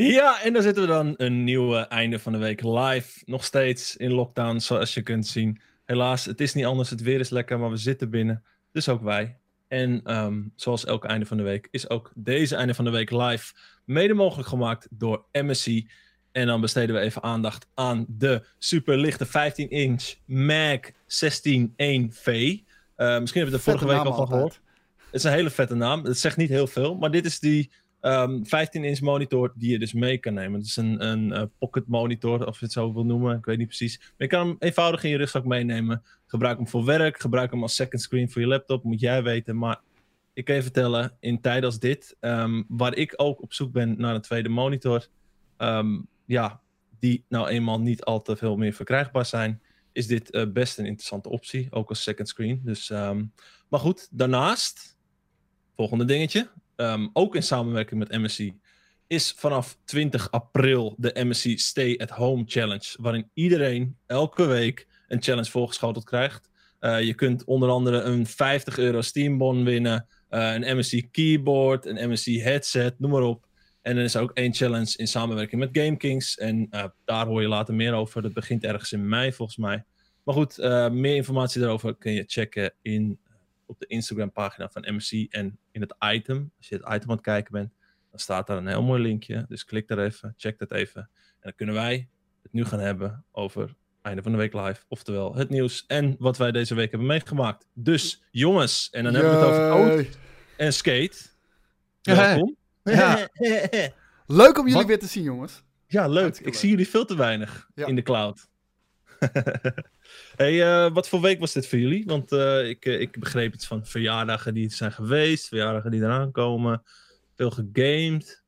Ja, en dan zitten we dan een nieuwe einde van de week live. Nog steeds in lockdown, zoals je kunt zien. Helaas, het is niet anders. Het weer is lekker, maar we zitten binnen. Dus ook wij. En ehm, zoals elke einde van de week is ook deze einde van de week live mede mogelijk gemaakt door MSC. En dan besteden we even aandacht aan de superlichte 15-inch Mag 161V. Uh, misschien heb je er vorige week al van gehoord. Het is een hele vette naam. Het zegt niet heel veel, maar dit is die 15-inch ehm, monitor die je dus mee kan nemen. Het is een, een uh, pocket monitor, of je het zo wil noemen. Ik weet niet precies. Maar je kan hem eenvoudig in je rugzak meenemen. Gebruik hem voor werk. Gebruik hem als second screen voor je laptop. Moet jij weten. Maar ik kan je vertellen, in tijden als dit, um, waar ik ook op zoek ben naar een tweede monitor. Um, ja, die nou eenmaal niet al te veel meer verkrijgbaar zijn. Is dit uh, best een interessante optie. Ook als second screen. Dus, maar goed, daarnaast. Volgende dingetje. Um, ook in samenwerking met MSC, is vanaf 20 april de MSC Stay at Home Challenge. Waarin iedereen elke week een challenge voorgeschoteld krijgt. Uh, je kunt onder andere een 50 euro Steambon winnen, uh, een MSC keyboard, een MSC headset, noem maar op. En er is ook één challenge in samenwerking met GameKings. En uh, daar hoor je later meer over. Dat begint ergens in mei volgens mij. Maar goed, meer informatie daarover kun je checken in op de Instagram pagina van MC en in het item, als je het item aan het kijken bent, dan staat daar een heel mooi linkje. Dus klik daar even, check dat even. En dan kunnen wij het nu gaan hebben over einde van de week live. Oftewel het nieuws en wat wij deze week hebben meegemaakt. Dus jongens, en dan hebben we het over code en skate. Welkom. Ja. Leuk om jullie weer te zien, jongens. Ja, leuk. Ik zie jullie veel te weinig in de cloud. hey, uh, wat voor week was dit voor jullie? Want uh, ik, uh, ik begreep iets van verjaardagen die zijn geweest, verjaardagen die eraan komen, veel gegamed.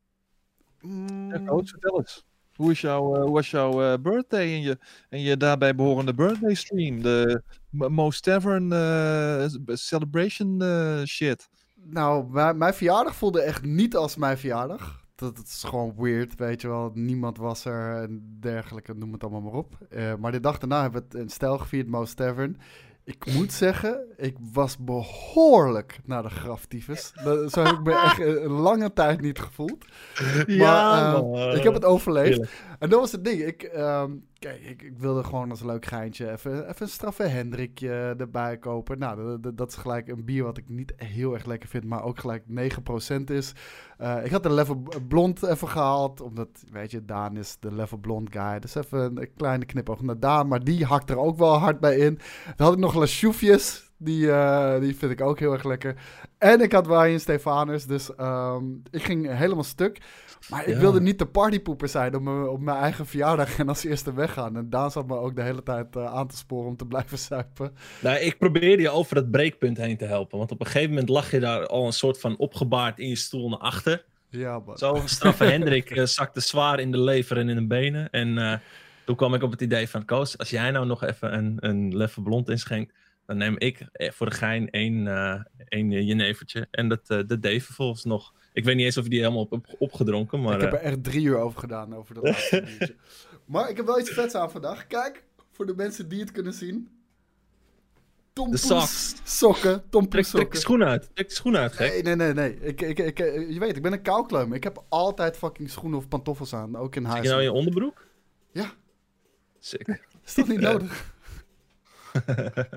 Mm. Ja, coach, vertel eens. Hoe, is jouw, hoe was jouw birthday en je, en je daarbij behorende birthday stream? De Most Tavern celebration shit. Nou, mijn verjaardag voelde echt niet als mijn verjaardag dat, het is gewoon weird, weet je wel. Niemand was er en dergelijke, noem het allemaal maar op. Uh, maar de dag daarna hebben we het in stijl gevierd, Mouse Tavern. Ik moet zeggen, ik was behoorlijk naar de graftyfus. Zo heb ik me echt een lange tijd niet gevoeld. Ja, maar, uh, ik heb het overleefd. En dat was het ding. Ik, um, kijk, ik, ik, wilde gewoon als leuk geintje even, even een straffe Hendrikje erbij kopen. Nou, dat, dat, is gelijk een bier wat ik niet heel erg lekker vind, maar ook gelijk 9% is. Uh, ik had de Level Blond even gehaald, omdat, weet je, Daan is de Level Blond guy. Dus even een, kleine knipoog naar Daan, maar die hakt er ook wel hard bij in. Dan had ik nog Lasjoefjes. Die, uh, die vind ik ook heel erg lekker. En ik had Ryan Stefanus, dus um, ik ging helemaal stuk. Maar ik ja. wilde niet de partypoeper zijn op mijn, op mijn eigen verjaardag en als eerste weggaan. En Daan zat me ook de hele tijd uh, aan te sporen om te blijven suipen. Nou, ik probeerde je over dat breekpunt heen te helpen. Want op een gegeven moment lag je daar al een soort van opgebaard in je stoel naar achter. Ja, man. Zo straffe Hendrik uh, zakte zwaar in de lever en in de benen. En uh, toen kwam ik op het idee van, Koos, als jij nou nog even een, een leffe blond inschenkt, dan neem ik voor de gein één, één jenevertje. En dat, dat deed vervolgens nog. Ik weet niet eens of je die helemaal op, op, opgedronken, maar... Ik heb er echt drie uur over gedaan, over dat laatste biertje. Maar ik heb wel iets vets aan vandaag. Kijk, voor de mensen die het kunnen zien. Tom de socks. Sokken, Tom trek, trek de schoen uit. Trek de schoen uit, gek. Nee, nee, nee. nee. Ik, ik, ik, je weet, ik ben een koukleum. Ik heb altijd fucking schoenen of pantoffels aan, ook in huis. Zit je nou in je onderbroek? Ja. Sick. Is dat niet nodig?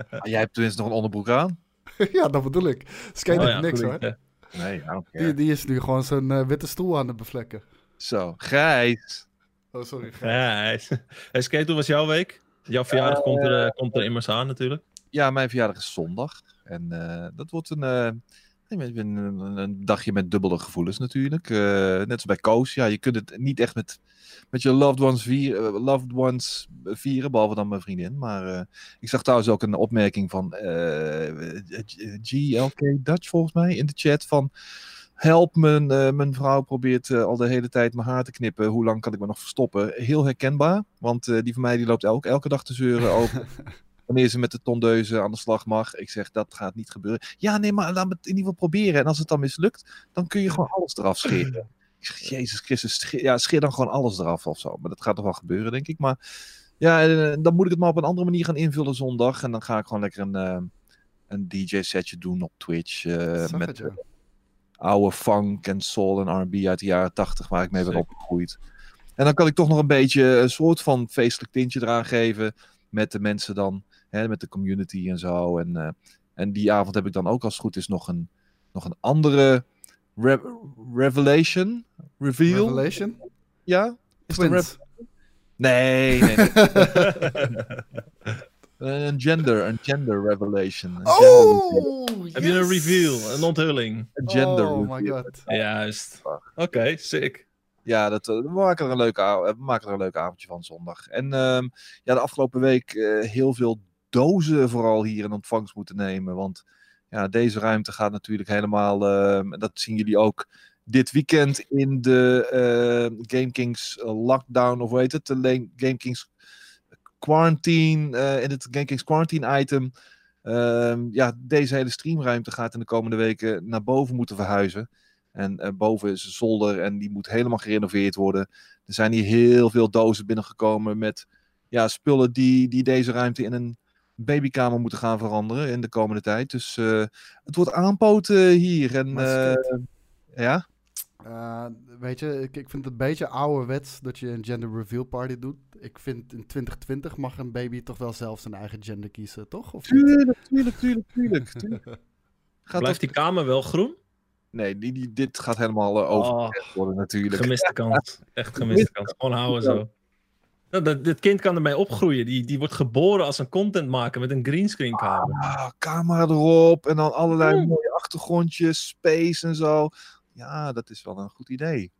ah, jij hebt tenminste nog een onderbroek aan. ja, dat bedoel ik. Skate oh, ja, niks hoor. Ja. Nee, die, die is nu gewoon zijn uh, witte stoel aan het bevlekken. Zo, Gijs. Oh, sorry, Gijs. Hey, Skate, hoe was jouw week? Jouw verjaardag uh, komt, er, uh, komt er immers aan natuurlijk. Ja, mijn verjaardag is zondag. En dat wordt een, een, een, dagje met dubbele gevoelens natuurlijk. net als bij Koos. Ja, je kunt het niet echt met met je loved ones, vier, uh, loved ones vieren, behalve dan mijn vriendin. Maar uh, ik zag trouwens ook een opmerking van eh, GLK Dutch volgens mij in de chat van help, mijn, mijn vrouw probeert al de hele tijd mijn haar te knippen. Hoe lang kan ik me nog verstoppen? Heel herkenbaar, want die van mij die loopt elke, elke dag te zeuren over wanneer ze met de tondeuze aan de slag mag. Ik zeg, dat gaat niet gebeuren. Ja, nee, maar laat me het in ieder geval proberen. En als het dan mislukt, dan kun je gewoon alles eraf scheren. Jezus Christus, scheer, ja, scheer dan gewoon alles eraf of zo. Maar dat gaat toch wel gebeuren, denk ik. Maar ja, eh, dan moet ik het maar op een andere manier gaan invullen zondag. En dan ga ik gewoon lekker een, uh, een DJ-setje doen op Twitch. Uh, met uh, oude funk en soul en R&B uit de jaren 80 waar ik mee ben opgegroeid. En dan kan ik toch nog een beetje een soort van feestelijk tintje eraan geven met de mensen dan, hè, met de community en zo. En, eh, en die avond heb ik dan ook als het goed is nog een, nog een andere re- revelation, reveal. Revelation? Ja? Is het een Twins. rev- Nee, nee. nee. een gender, een gender revelation. Een gender reveal. Oh, Heb je een yes! reveal, een onthulling? Een gender Oh my god. Juist. Oké, sick. Ja, dat, eh, we, maken er een leuke, we maken er een leuk avondje van zondag. En ehm, ja, de afgelopen week eh, heel veel dozen vooral hier in ontvangst moeten nemen. Want ja, deze ruimte gaat natuurlijk helemaal, ehm, dat zien jullie ook dit weekend in de eh, Game Kings lockdown, of hoe heet het? De Le- Game Kings quarantine, eh, in het Game Kings quarantine item. Ehm, ja, deze hele streamruimte gaat in de komende weken naar boven moeten verhuizen. En eh, boven is een zolder en die moet helemaal gerenoveerd worden. Er zijn hier heel veel dozen binnengekomen met ja, spullen die, die deze ruimte in een babykamer moeten gaan veranderen in de komende tijd. Dus eh, het wordt aanpoten hier. En, eh, ja? Eh, weet je, ik, ik vind het een beetje ouderwets dat je een gender reveal party doet. Ik vind in 2020 mag een baby toch wel zelf zijn eigen gender kiezen, toch? Of? Tuurlijk, tuurlijk, tuurlijk, tuurlijk. tuurlijk. Gaat Blijft die kamer wel groen? Nee, die, die, dit gaat helemaal uh, over Oh, worden natuurlijk. gemiste kans. Echt gemiste kans. Gewoon houden zo. Nou, dat, dit kind kan ermee opgroeien. Die, die wordt geboren als een contentmaker met een greenscreen kamer. Ah, camera erop en dan allerlei Mm. mooie achtergrondjes, space en zo. Ja, dat is wel een goed idee.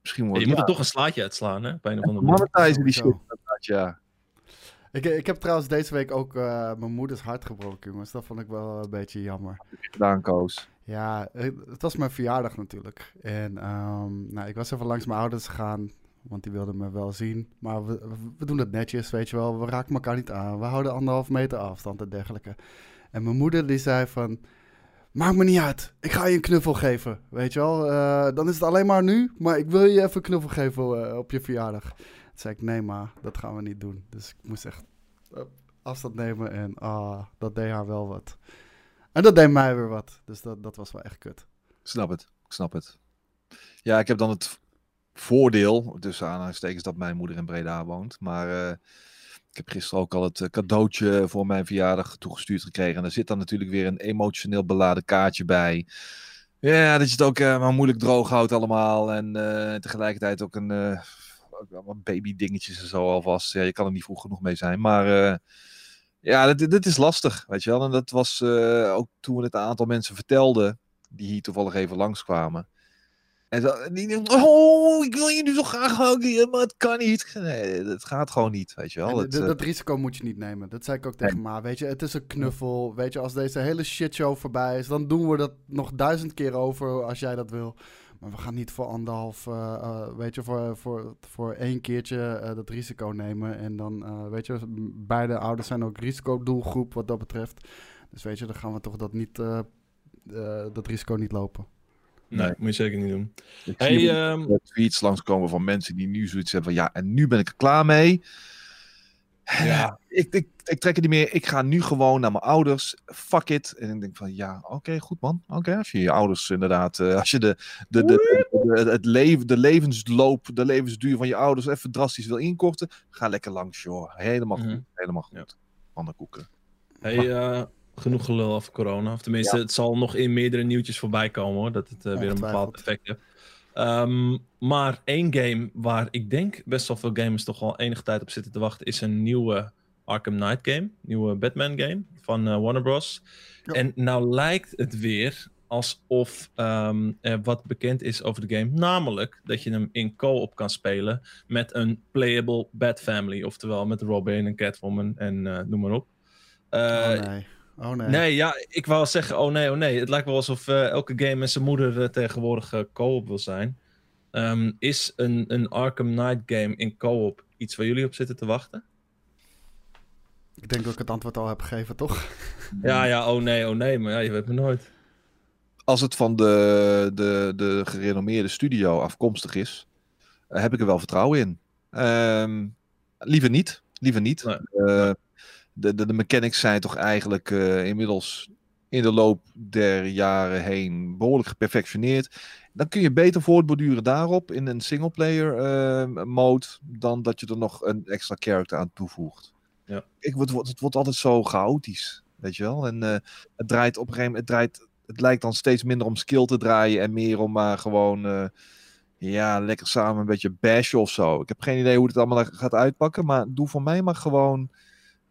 Misschien wordt je moet er toch een slaatje uitslaan, hè? Bij een of andere manier. monetizen die shit. Ja. Ik, ik heb trouwens deze week ook eh, mijn moeders hart gebroken, jongens. Dat vond ik wel een beetje jammer. Gedaan, Koos. Ja, het het was mijn verjaardag natuurlijk. En ehm, nou, ik was even langs mijn ouders gegaan, want die wilden me wel zien. Maar we, we doen het netjes, weet je wel. We raken elkaar niet aan. We houden anderhalf meter afstand en dergelijke. En mijn moeder die zei van... Maakt me niet uit. Ik ga je een knuffel geven. Weet je wel. Eh, dan is het alleen maar nu. Maar ik wil je even een knuffel geven eh, op je verjaardag. Toen zei ik, nee ma, dat gaan we niet doen. Dus ik moest echt eh, afstand nemen. En ah, dat deed haar wel wat. En dat deed mij weer wat. Dus dat, dat was wel echt kut. Snap het. Ik snap het. Ja, ik heb dan het voordeel, tussen aanhalingstekens, dat mijn moeder in Breda woont. Maar eh, ik heb gisteren ook al het eh, cadeautje voor mijn verjaardag toegestuurd gekregen. En er zit dan natuurlijk weer een emotioneel beladen kaartje bij. Ja, dat je het ook eh, maar moeilijk droog houdt allemaal. En tegelijkertijd ook een baby dingetjes en zo alvast. Ja, je kan er niet vroeg genoeg mee zijn. Maar ja, dit, dit is lastig, weet je wel. En dat was ook toen we het een aantal mensen vertelden die hier toevallig even langskwamen. En zo, die denken, oh, ik wil je nu zo graag huggen, maar het kan niet. Nee, het gaat gewoon niet, weet je wel. En Het, d- eh, dat risico moet je niet nemen. Dat zei ik ook tegen Ma. Weet je, het is een knuffel. Weet je, als deze hele shitshow voorbij is, dan doen we dat nog duizend keer over als jij dat wil. Maar we gaan niet voor anderhalf, eh, eh, weet je, voor, voor, voor één keertje dat risico nemen. En dan, weet je, beide ouders zijn ook risicodoelgroep wat dat betreft. Dus weet je, dan gaan we toch dat, niet, dat risico niet lopen. Nee, Nee. moet je zeker niet doen. ik Hey, zie uh, tweets langskomen van mensen die nu zoiets hebben van ja, en nu ben ik er klaar mee. Ja. Ik, ik, ik trek het niet meer. Ik ga nu gewoon naar mijn ouders. Fuck it. En ik denk van ja, oké, goed man. Oké, als je je ouders inderdaad, eh, als je de, de, de, de, het leven, de levensloop, de levensduur van je ouders even drastisch wil inkorten, ga lekker langs, joh. Helemaal goed. Mhm. Helemaal goed. Pannenkoeken. Hey, eh, genoeg gelul over corona. Of tenminste, het zal nog in meerdere nieuwtjes voorbij komen hoor. Dat het eh, weer een bepaald effect heeft. Ehm, maar één game waar ik denk best wel veel gamers toch al enige tijd op zitten te wachten, is een nieuwe Arkham Knight game. Nieuwe Batman game van eh, Warner Bros. Ja. En nou lijkt het weer alsof ehm, er wat bekend is over de game. Namelijk dat je hem in co-op kan spelen met een playable Bat Family. Oftewel met Robin en Catwoman en eh, noem maar op. Oh nee. Oh nee. Nee, ja, ik wou zeggen, oh nee, oh nee. Het lijkt wel alsof eh, elke game met zijn moeder eh, tegenwoordig eh, co-op wil zijn. Ehm, is een, een Arkham Knight game in co-op iets waar jullie op zitten te wachten? Ik denk dat ik het antwoord al heb gegeven, toch? Ja, ja, oh nee, oh nee, maar ja, je weet me nooit. Als het van de, de, de gerenommeerde studio afkomstig is, heb ik er wel vertrouwen in. Ehm, liever niet. Liever niet. Nee. Eh, de, de, de mechanics zijn toch eigenlijk eh, inmiddels in de loop der jaren heen behoorlijk geperfectioneerd. Dan kun je beter voortborduren daarop in een singleplayer uh, mode dan dat je er nog een extra character aan toevoegt. Ja. Ik, het, wordt, het wordt altijd zo chaotisch, weet je wel. En uh, het draait op een gegeven moment, het, draait, het lijkt dan steeds minder om skill te draaien en meer om maar gewoon, uh, ja, lekker samen een beetje bashen of zo. Ik heb geen idee hoe het allemaal gaat uitpakken, maar doe voor mij maar gewoon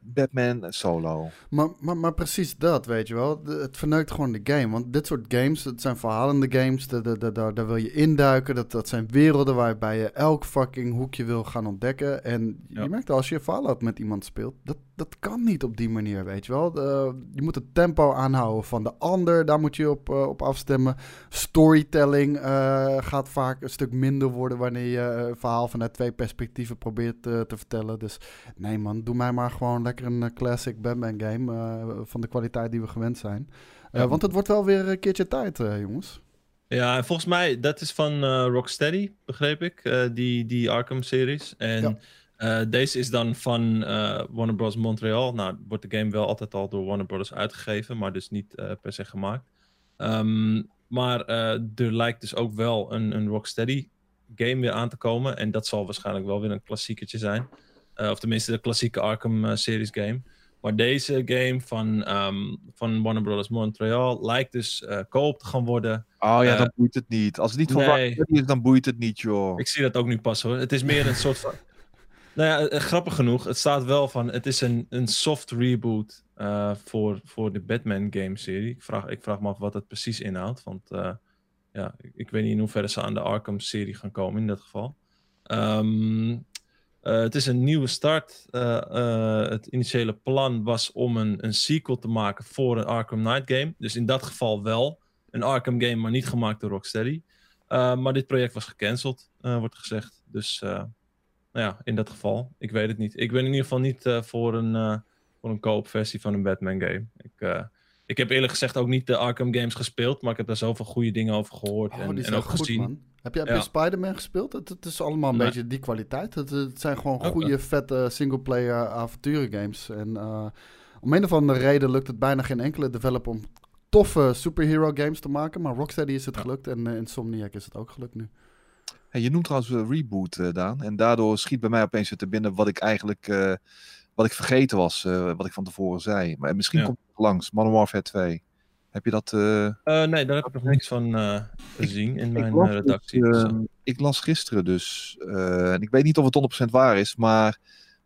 Batman solo. Maar, maar, maar precies dat, weet je wel. Het verneukt gewoon de game. Want dit soort games, het zijn verhalende games. Daar wil je induiken. Dat, dat zijn werelden waarbij je elk fucking hoekje wil gaan ontdekken. En ja. je merkt als je Fallout met iemand speelt, dat, dat kan niet op die manier, weet je wel. Je moet het tempo aanhouden van de ander. Daar moet je op, uh, op afstemmen. Storytelling uh, gaat vaak een stuk minder worden wanneer je een verhaal vanuit twee perspectieven probeert te vertellen. Dus nee man, doe mij maar gewoon lekker een classic Batman game van de kwaliteit die we gewend zijn. Ja. Want het wordt wel weer een keertje tijd, jongens. Ja, en volgens mij, dat is van Rocksteady, begreep ik, die, die Arkham-series. En... Ja. Uh, deze is dan van uh, Warner Bros. Montreal. Nou, wordt de game wel altijd al door Warner Bros. uitgegeven, maar dus niet uh, per se gemaakt. Um, maar er lijkt dus ook wel een, een Rocksteady game weer aan te komen. En dat zal waarschijnlijk wel weer een klassiekertje zijn. of tenminste de klassieke Arkham series game. Maar deze game van, um, van Warner Bros. Montreal lijkt dus koop te gaan worden. Oh ja, dan boeit het niet. Als het niet nee. is, dan boeit het niet, joh. Ik zie dat ook nu pas hoor. Het is meer een soort van... Nou ja, grappig genoeg, het staat wel van, het is een, een soft reboot uh, voor, voor de Batman game serie. Ik vraag, ik vraag me af wat het precies inhoudt, want ja, ik, weet niet in hoeverre ze aan de Arkham serie gaan komen in dat geval. Uh, het is een nieuwe start. het initiële plan was om een, een sequel te maken voor een Arkham Knight game. Dus in dat geval wel een Arkham game, maar niet gemaakt door Rocksteady. maar dit project was gecanceld, wordt gezegd. Dus nou ja, in dat geval. Ik weet het niet. Ik ben in ieder geval niet uh, voor een, uh, voor een koopversie van een Batman game. Ik, uh, ik heb eerlijk gezegd ook niet de Arkham games gespeeld, maar ik heb daar zoveel goede dingen over gehoord oh, en, en ook goed, gezien. Man. Heb ja. Spider-Man gespeeld? Het, het, is allemaal een nee. beetje die kwaliteit. Het, het zijn gewoon goede, okay. vette singleplayer avonturen games. En om een of andere reden lukt het bijna geen enkele developer om toffe superhero games te maken. Maar Rocksteady is het ja. gelukt en Insomniac is het ook gelukt nu. Hey, je noemt trouwens uh, reboot, uh, Daan. En daardoor schiet bij mij opeens te binnen wat ik eigenlijk uh, wat ik vergeten was, wat ik van tevoren zei. Maar misschien ja. komt het langs, Modern Warfare 2. Heb je dat... nee, daar heb ik nog niks van gezien in mijn ik redactie. Dus, ik las gisteren dus, en ik weet niet of het 100% waar is, maar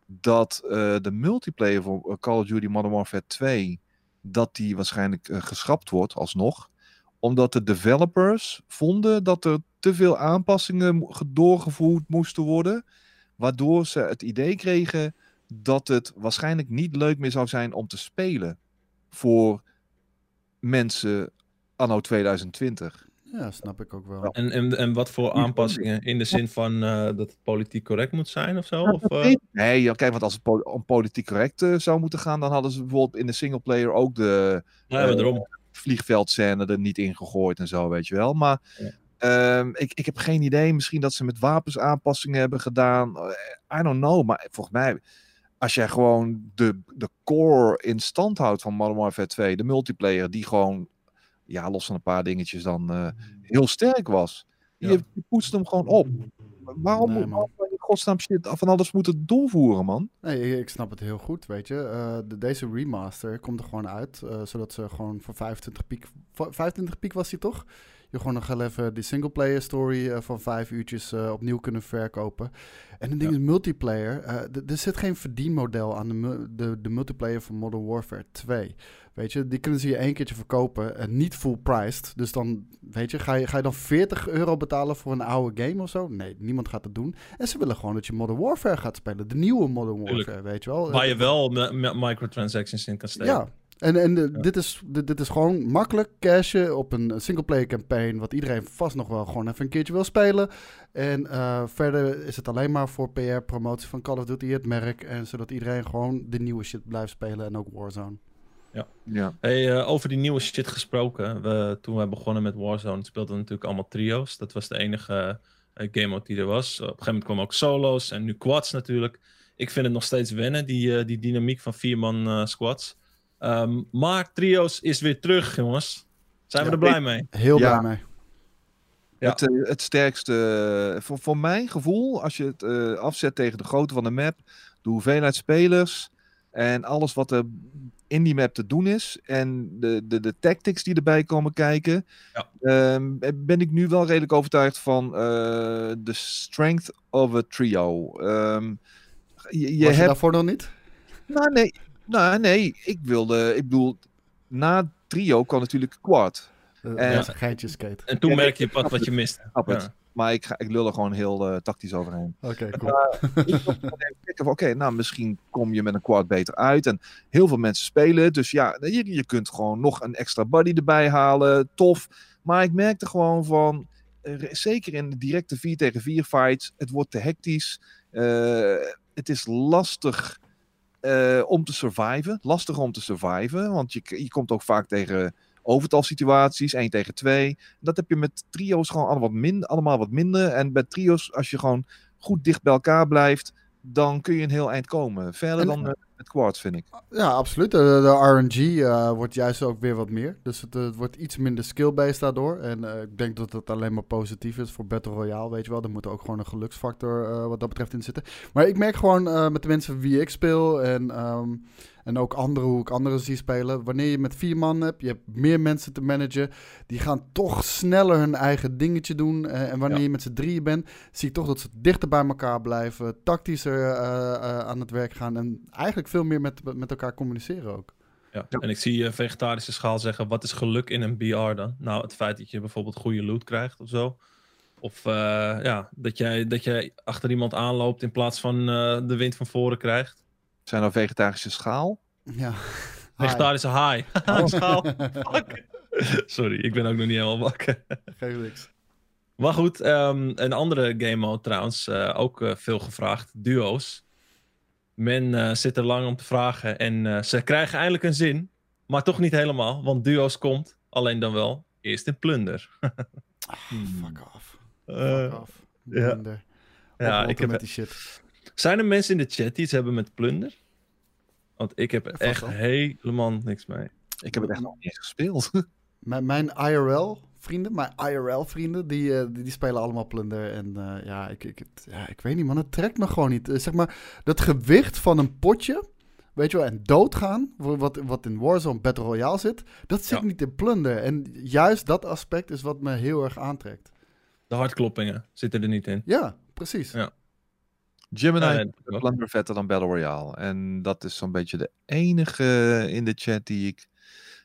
dat de multiplayer voor Call of Duty Modern Warfare 2, dat die waarschijnlijk geschrapt wordt alsnog omdat de developers vonden dat er te veel aanpassingen doorgevoerd moesten worden. Waardoor ze het idee kregen dat het waarschijnlijk niet leuk meer zou zijn om te spelen. Voor mensen anno 2020. Ja, snap ik ook wel. En, en, en wat voor aanpassingen? In de zin van uh, dat het politiek correct moet zijn of zo? Of, uh... Nee, ja, kijk, want als het po om politiek correct uh, zou moeten gaan, dan hadden ze bijvoorbeeld in de singleplayer ook de. Ja, maar daarom vliegveldscène er niet in gegooid en zo, weet je wel. Maar ja. Um, ik, ik heb geen idee. Misschien dat ze met wapens aanpassingen hebben gedaan. I don't know. Maar volgens mij, als jij gewoon de, de core in stand houdt van Modern Warfare 2, de multiplayer, die gewoon, ja, los van een paar dingetjes dan uh, heel sterk was. Je, ja. je poetst hem gewoon op. Waarom nee, moet in godsnaam shit van alles moeten doorvoeren, man? Nee, ik snap het heel goed, weet je. Uh, de, deze remaster komt er gewoon uit, uh, zodat ze gewoon voor 25 piek... 25 piek was die toch? Je gewoon nog even die singleplayer story uh, van vijf uurtjes opnieuw kunnen verkopen. En een ding ja. is multiplayer. er zit geen verdienmodel aan de, de, de multiplayer van Modern Warfare 2. Weet je, die kunnen ze je één keertje verkopen en niet full priced. Dus dan, weet je, ga je, ga je dan 40 euro betalen voor een oude game of zo? Nee, niemand gaat het doen. En ze willen gewoon dat je Modern Warfare gaat spelen. De nieuwe Modern Warfare, Tuurlijk. weet je wel. Waar je wel microtransactions in kan steken. Ja, en, en de, ja. dit, is, dit, dit, is gewoon makkelijk cashen op een singleplayer campaign. Wat iedereen vast nog wel gewoon even een keertje wil spelen. En uh, verder is het alleen maar voor PR-promotie van Call of Duty, het merk. En zodat iedereen gewoon de nieuwe shit blijft spelen. En ook Warzone. Ja. ja. Hey, uh, over die nieuwe shit gesproken. We, toen we begonnen met Warzone speelden we natuurlijk allemaal trio's. Dat was de enige uh, game mode die er was. Op een gegeven moment kwamen ook solo's en nu quads natuurlijk. Ik vind het nog steeds wennen, die, uh, die dynamiek van vier man squads. Ehm, maar Trio's is weer terug, jongens. Zijn we er blij mee? Heel Ja. blij mee. Ja. Het, eh, het sterkste, eh, voor, voor mijn gevoel, als je het eh, afzet tegen de grootte van de map, de hoeveelheid spelers en alles wat er in die map te doen is en de, de, de tactics die erbij komen kijken, Ja. ehm, ben ik nu wel redelijk overtuigd van eh, de strength of a trio. Ehm, je, je Was je hebt daarvoor nog niet? Nou, nee. Nou, nee. Ik wilde... Ik bedoel, na trio kwam natuurlijk quad. Eh, geitje skate. En toen Ja, merk je pas wat je mist. Ja. Maar ik, ga, ik lul er gewoon heel eh, tactisch overheen. Oké, cool. kijken van, Oké, nou, misschien kom je met een quad beter uit. En heel veel mensen spelen. Dus ja, je, je kunt gewoon nog een extra buddy erbij halen. Tof. Maar ik merkte gewoon van... eh, zeker in de directe 4 tegen 4 fights. Het wordt te hectisch. Eh, het is lastig eh, om te surviven. Lastig om te surviven. Want je, je komt ook vaak tegen overtalsituaties. 1 tegen 2. Dat heb je met trio's gewoon allemaal wat, minder, allemaal wat minder. En bij trio's, als je gewoon goed dicht bij elkaar blijft. Dan kun je een heel eind komen. Verder En- dan eh, met quads, vind ik. Ja, absoluut. De, RNG eh, wordt juist ook weer wat meer. Dus het, het wordt iets minder skill-based daardoor. En eh, ik denk dat het alleen maar positief is voor Battle Royale, weet je wel. Er moet ook gewoon een geluksfactor eh, wat dat betreft in zitten. Maar ik merk gewoon met de mensen wie ik speel en, ehm, en ook anderen, hoe ik anderen zie spelen. Wanneer je met vier man hebt, je hebt meer mensen te managen. Die gaan toch sneller hun eigen dingetje doen. Eh, en wanneer Ja. je met z'n drieën bent, zie ik toch dat ze dichter bij elkaar blijven. Tactischer eh, eh, aan het werk gaan. En eigenlijk veel meer met, met elkaar communiceren ook. Ja. Ja. En ik zie eh, vegetarische schaal zeggen, wat is geluk in een BR dan? Nou, het feit dat je bijvoorbeeld goede loot krijgt of zo. Of eh, ja, dat jij, dat jij achter iemand aanloopt in plaats van eh, de wind van voren krijgt. Zijn er vegetarische schaal? Ja. Vegetarische haai. schaal. Fuck. Sorry, ik ben ook nog niet helemaal wakker. Geef niks. Maar goed, ehm, een andere game mode trouwens, eh, ook eh, veel gevraagd, duo's. Men eh, zit er lang om te vragen en eh, ze krijgen eindelijk een zin, maar toch niet helemaal, want duo's komt, alleen dan wel, eerst in plunder. Fuck off. Fuck off. ja. Minder. ja, Oprotten ik heb, met die shit. Zijn er mensen in de chat die iets hebben met plunder? Want ik heb er echt helemaal niks mee. Ik heb het echt nog niet eens gespeeld. Mijn, mijn IRL-vrienden, mijn IRL-vrienden, die, eh, die, die spelen allemaal plunder. En eh, ja, ik, ik, ja, ik weet niet, man. Het trekt me gewoon niet. Eh, zeg maar, dat gewicht van een potje, weet je wel, en doodgaan, wa- wat, wat in Warzone Battle Royale zit, dat zit Ja. niet in plunder. En juist dat aspect is wat me heel erg aantrekt. De hartkloppingen zitten er niet in. Ja, precies. Ja. Gemini Ja, nee, klopt. Plunder vetter dan Battle Royale. En dat is zo'n beetje de enige in de chat die ik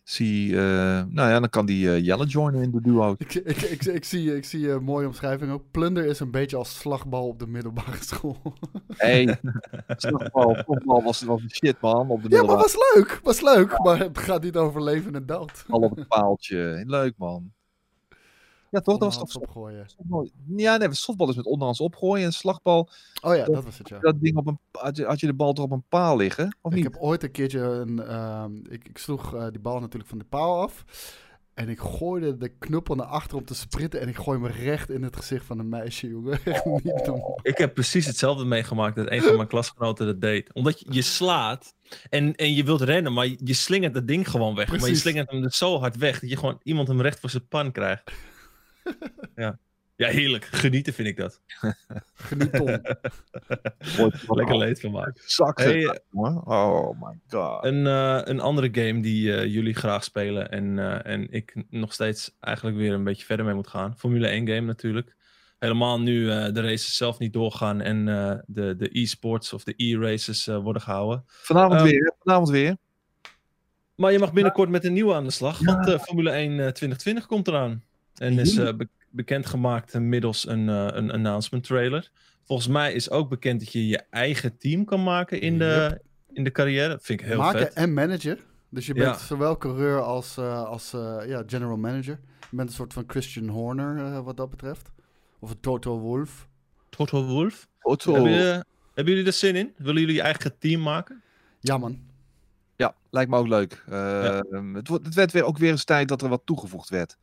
zie. eh, nou ja, dan kan die eh, Jelle joinen in de duo. Ik, ik, ik, ik zie, ik zie een mooie omschrijving ook. Plunder is een beetje als slagbal op de middelbare school. Hey, slagbal, voetbal was, was een shit man. Op de ja, maar was leuk. Was leuk, maar het gaat niet over leven en dood. bal op een paaltje. Leuk man. Ja, toch? Dat was toch opgooien. softbal? Ja, nee, softbal is met onderhands opgooien. En slagbal, Oh ja, dat was het, ja. dat ding op een, had, je, had je de bal toch op een paal liggen? Of Ik niet? heb ooit een keertje een. ehm, ik, ik sloeg eh, die bal natuurlijk van de paal af. En ik gooide de knuppel naar achter om te sprinten. En ik gooi me recht in het gezicht van een meisje, jongen. Niet normaal. Ik heb precies hetzelfde meegemaakt dat een van mijn klasgenoten dat deed. Omdat je, je slaat en, en je wilt rennen, maar je, slingert dat ding gewoon weg. Maar je slingert hem dus zo hard weg dat je gewoon iemand hem recht voor zijn pan krijgt. Ja. ja, heerlijk. Genieten vind ik dat. Geniet Tom. Lekker leed van maken. Zakken. Hey, eh, oh my god. een, eh, een andere game die eh, jullie graag spelen en, eh, en ik nog steeds eigenlijk weer een beetje verder mee moet gaan. Formule 1 game natuurlijk. Helemaal nu eh, de races zelf niet doorgaan en eh, de, de e-sports of de e-races eh, worden gehouden. Vanavond Ehm, weer, vanavond weer. Maar je mag binnenkort met een nieuwe aan de slag, want eh, Formule 1 eh, 2020 komt eraan. En is eh, be- bekendgemaakt middels een, eh, een announcement trailer. Volgens mij is ook bekend dat je je eigen team kan maken in de, in de carrière. Dat vind ik heel Maken vet. en manager. Dus je bent Ja. zowel coureur als, eh, als eh, ja, general manager. Je bent een soort van Christian Horner eh, wat dat betreft. Of een Toto Wolf. Toto Wolf. Otto. Hebben, jullie, hebben jullie er zin in? Willen jullie je eigen team maken? Ja, man. Ja, lijkt me ook leuk. Eh, het, wordt, het werd weer, ook weer eens tijd dat er wat toegevoegd werd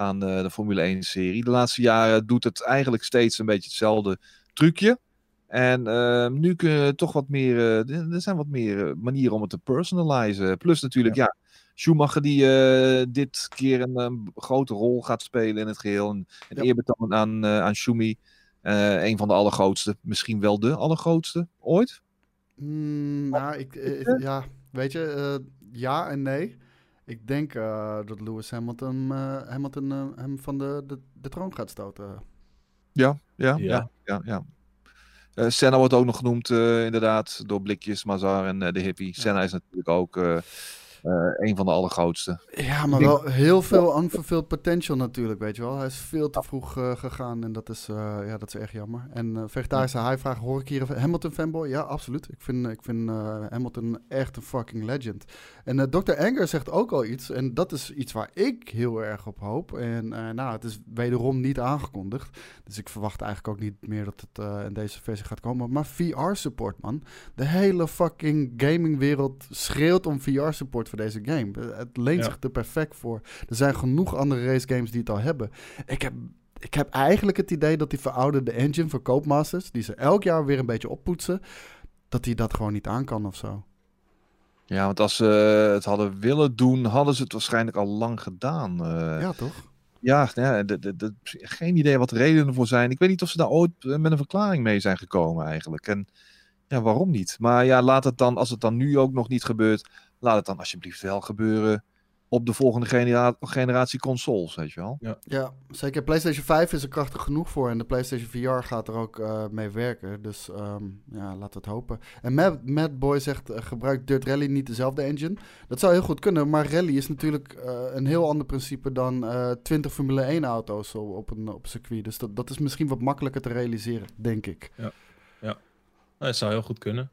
aan eh, de Formule 1-serie. De laatste jaren doet het eigenlijk steeds een beetje hetzelfde trucje. En ehm, nu kun je toch wat meer, eh, er zijn wat meer eh, manieren om het te personalizen. Plus natuurlijk, ja, Schumacher die dit keer een, een grote rol gaat spelen in het geheel. Een, een Ja. eerbetoon aan, aan Schumi. Een van de allergrootste, misschien wel de allergrootste ooit. Mm, nou, ik, ja, weet je, ja en nee. Ik denk eh, dat Lewis Hamilton, eh, Hamilton eh, hem van de, de, de troon gaat stoten. Ja, ja, Ja. ja. ja, ja, Eh, Senna wordt ook nog genoemd, eh, inderdaad, door Blikjes, Mazar en eh, de Hippie. Senna is natuurlijk ook een van de allergrootste. Ja, maar wel heel veel unfulfilled potential natuurlijk, weet je wel. Hij is veel te vroeg eh, gegaan en dat is, eh, ja, dat is erg jammer. En eh vegetarische high-vraag, hoor ik hier een Hamilton fanboy? Ja, absoluut. Ik vind, ik vind eh, Hamilton echt een fucking legend. En eh, Dr. Anger zegt ook al iets en dat is iets waar ik heel erg op hoop. En eh, nou, het is wederom niet aangekondigd. Dus ik verwacht eigenlijk ook niet meer dat het eh, in deze versie gaat komen. Maar VR-support, man. De hele fucking gamingwereld schreeuwt om VR-support voor deze game. Het leent Ja. zich er perfect voor. Er zijn genoeg andere race games die het al hebben. Ik heb, ik heb eigenlijk het idee dat die verouderde engine voor Koopmasters, die ze elk jaar weer een beetje oppoetsen, dat die dat gewoon niet aan kan of zo. Ja, want als ze het hadden willen doen, hadden ze het waarschijnlijk al lang gedaan. eh. ja, toch? Ja, ja de, de, de- geen idee wat de redenen voor zijn. Ik weet niet of ze daar ooit met een verklaring mee zijn gekomen eigenlijk. En ja, waarom niet? Maar ja, laat het dan, als het dan nu ook nog niet gebeurt, laat het dan alsjeblieft wel gebeuren op de volgende genera generatie consoles, weet je wel. Ja, zeker. PlayStation 5 is er krachtig genoeg voor en de PlayStation VR gaat er ook eh, mee werken. Dus ehm, ja, laten we het hopen. En Matt, Matt Boy zegt, eh, gebruikt Dirt Rally niet dezelfde engine? Dat zou heel goed kunnen, maar rally is natuurlijk eh, een heel ander principe dan eh 20 Formule 1 auto's op op een, op een circuit. Dus dat, dat is misschien wat makkelijker te realiseren, denk ik. Nou, dat zou heel goed kunnen.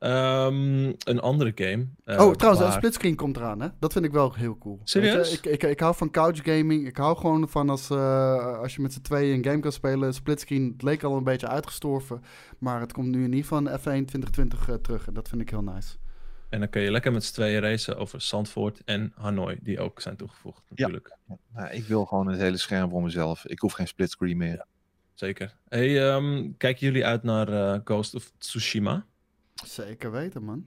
Ehm, een andere game. eh, oh, trouwens, een waar- splitscreen komt eraan, hè? Dat vind ik wel heel cool. Serieus? Ik, ik, ik hou van couch gaming. Ik hou gewoon van als, eh, als je met z'n tweeën een game kan spelen. Splitscreen, het leek al een beetje uitgestorven. Maar het komt nu in ieder geval in F1 2020 eh, terug. En dat vind ik heel nice. En dan kun je lekker met z'n tweeën racen over Zandvoort en Hanoi, die ook zijn toegevoegd natuurlijk. Nou, ik wil gewoon het hele scherm voor mezelf. Ik hoef geen splitscreen meer. Zeker. Hey, ehm, kijken jullie uit naar eh, Ghost of Tsushima? Zeker weten, man.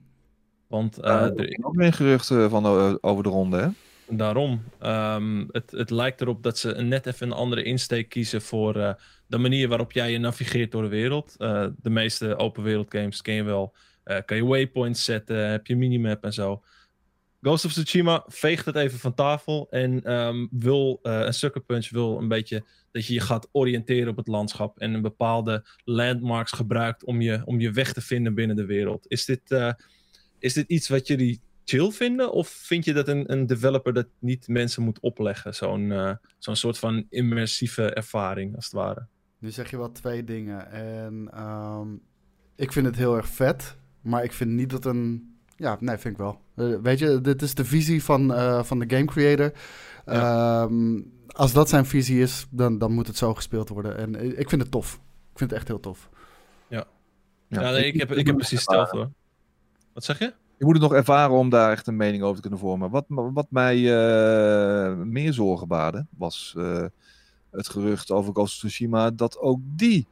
Want Eh, eh, er is ook weer een gerucht eh, van eh, over de ronde, hè? Daarom. ehm, het, het lijkt erop dat ze net even een andere insteek kiezen voor eh, de manier waarop jij je navigeert door de wereld. Eh, de meeste open wereld games ken je wel. Eh, kan je waypoints zetten, heb je minimap en zo. Ghost of Tsushima veegt het even van tafel en ehm, wil, eh, een Sucker Punch wil een beetje dat je je gaat oriënteren op het landschap en een bepaalde landmarks gebruikt om je, om je weg te vinden binnen de wereld. Is dit, eh, is dit iets wat jullie chill vinden? Of vind je dat een, een developer dat niet mensen moet opleggen? Zo'n eh, zo'n soort van immersieve ervaring, als het ware. Nu zeg je wel twee dingen. En ehm, ik vind het heel erg vet. Maar ik vind niet dat een... Ja, nee, vind ik wel. Eh, weet je, dit is de visie van, eh, van de game creator. Ehm, als dat zijn visie is, dan, dan moet het zo gespeeld worden. En ik vind het tof. Ik vind het echt heel tof. Ja, nee, ik, heb, ik heb precies hetzelfde hoor. Wat zeg je? Je moet het nog ervaren om daar echt een mening over te kunnen vormen. Wat, wat mij eh, meer zorgen baarde, was eh, het gerucht over Ghost of Tsushima dat ook die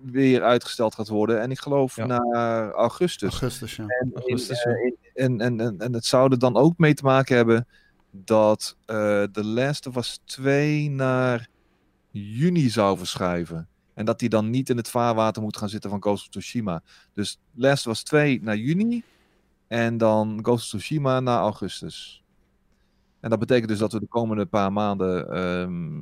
weer uitgesteld gaat worden. En ik geloof Ja. naar augustus. Augustus, ja. En, Augustus, eh, in- en, en, en, en het zou er dan ook mee te maken hebben dat eh The Last of Us 2 naar juni zou verschuiven. En dat die dan niet in het vaarwater moet gaan zitten van Ghost of Tsushima. Dus Last of Us 2 naar juni. En dan Ghost of Tsushima naar augustus. En dat betekent dus dat we de komende paar maanden ehm,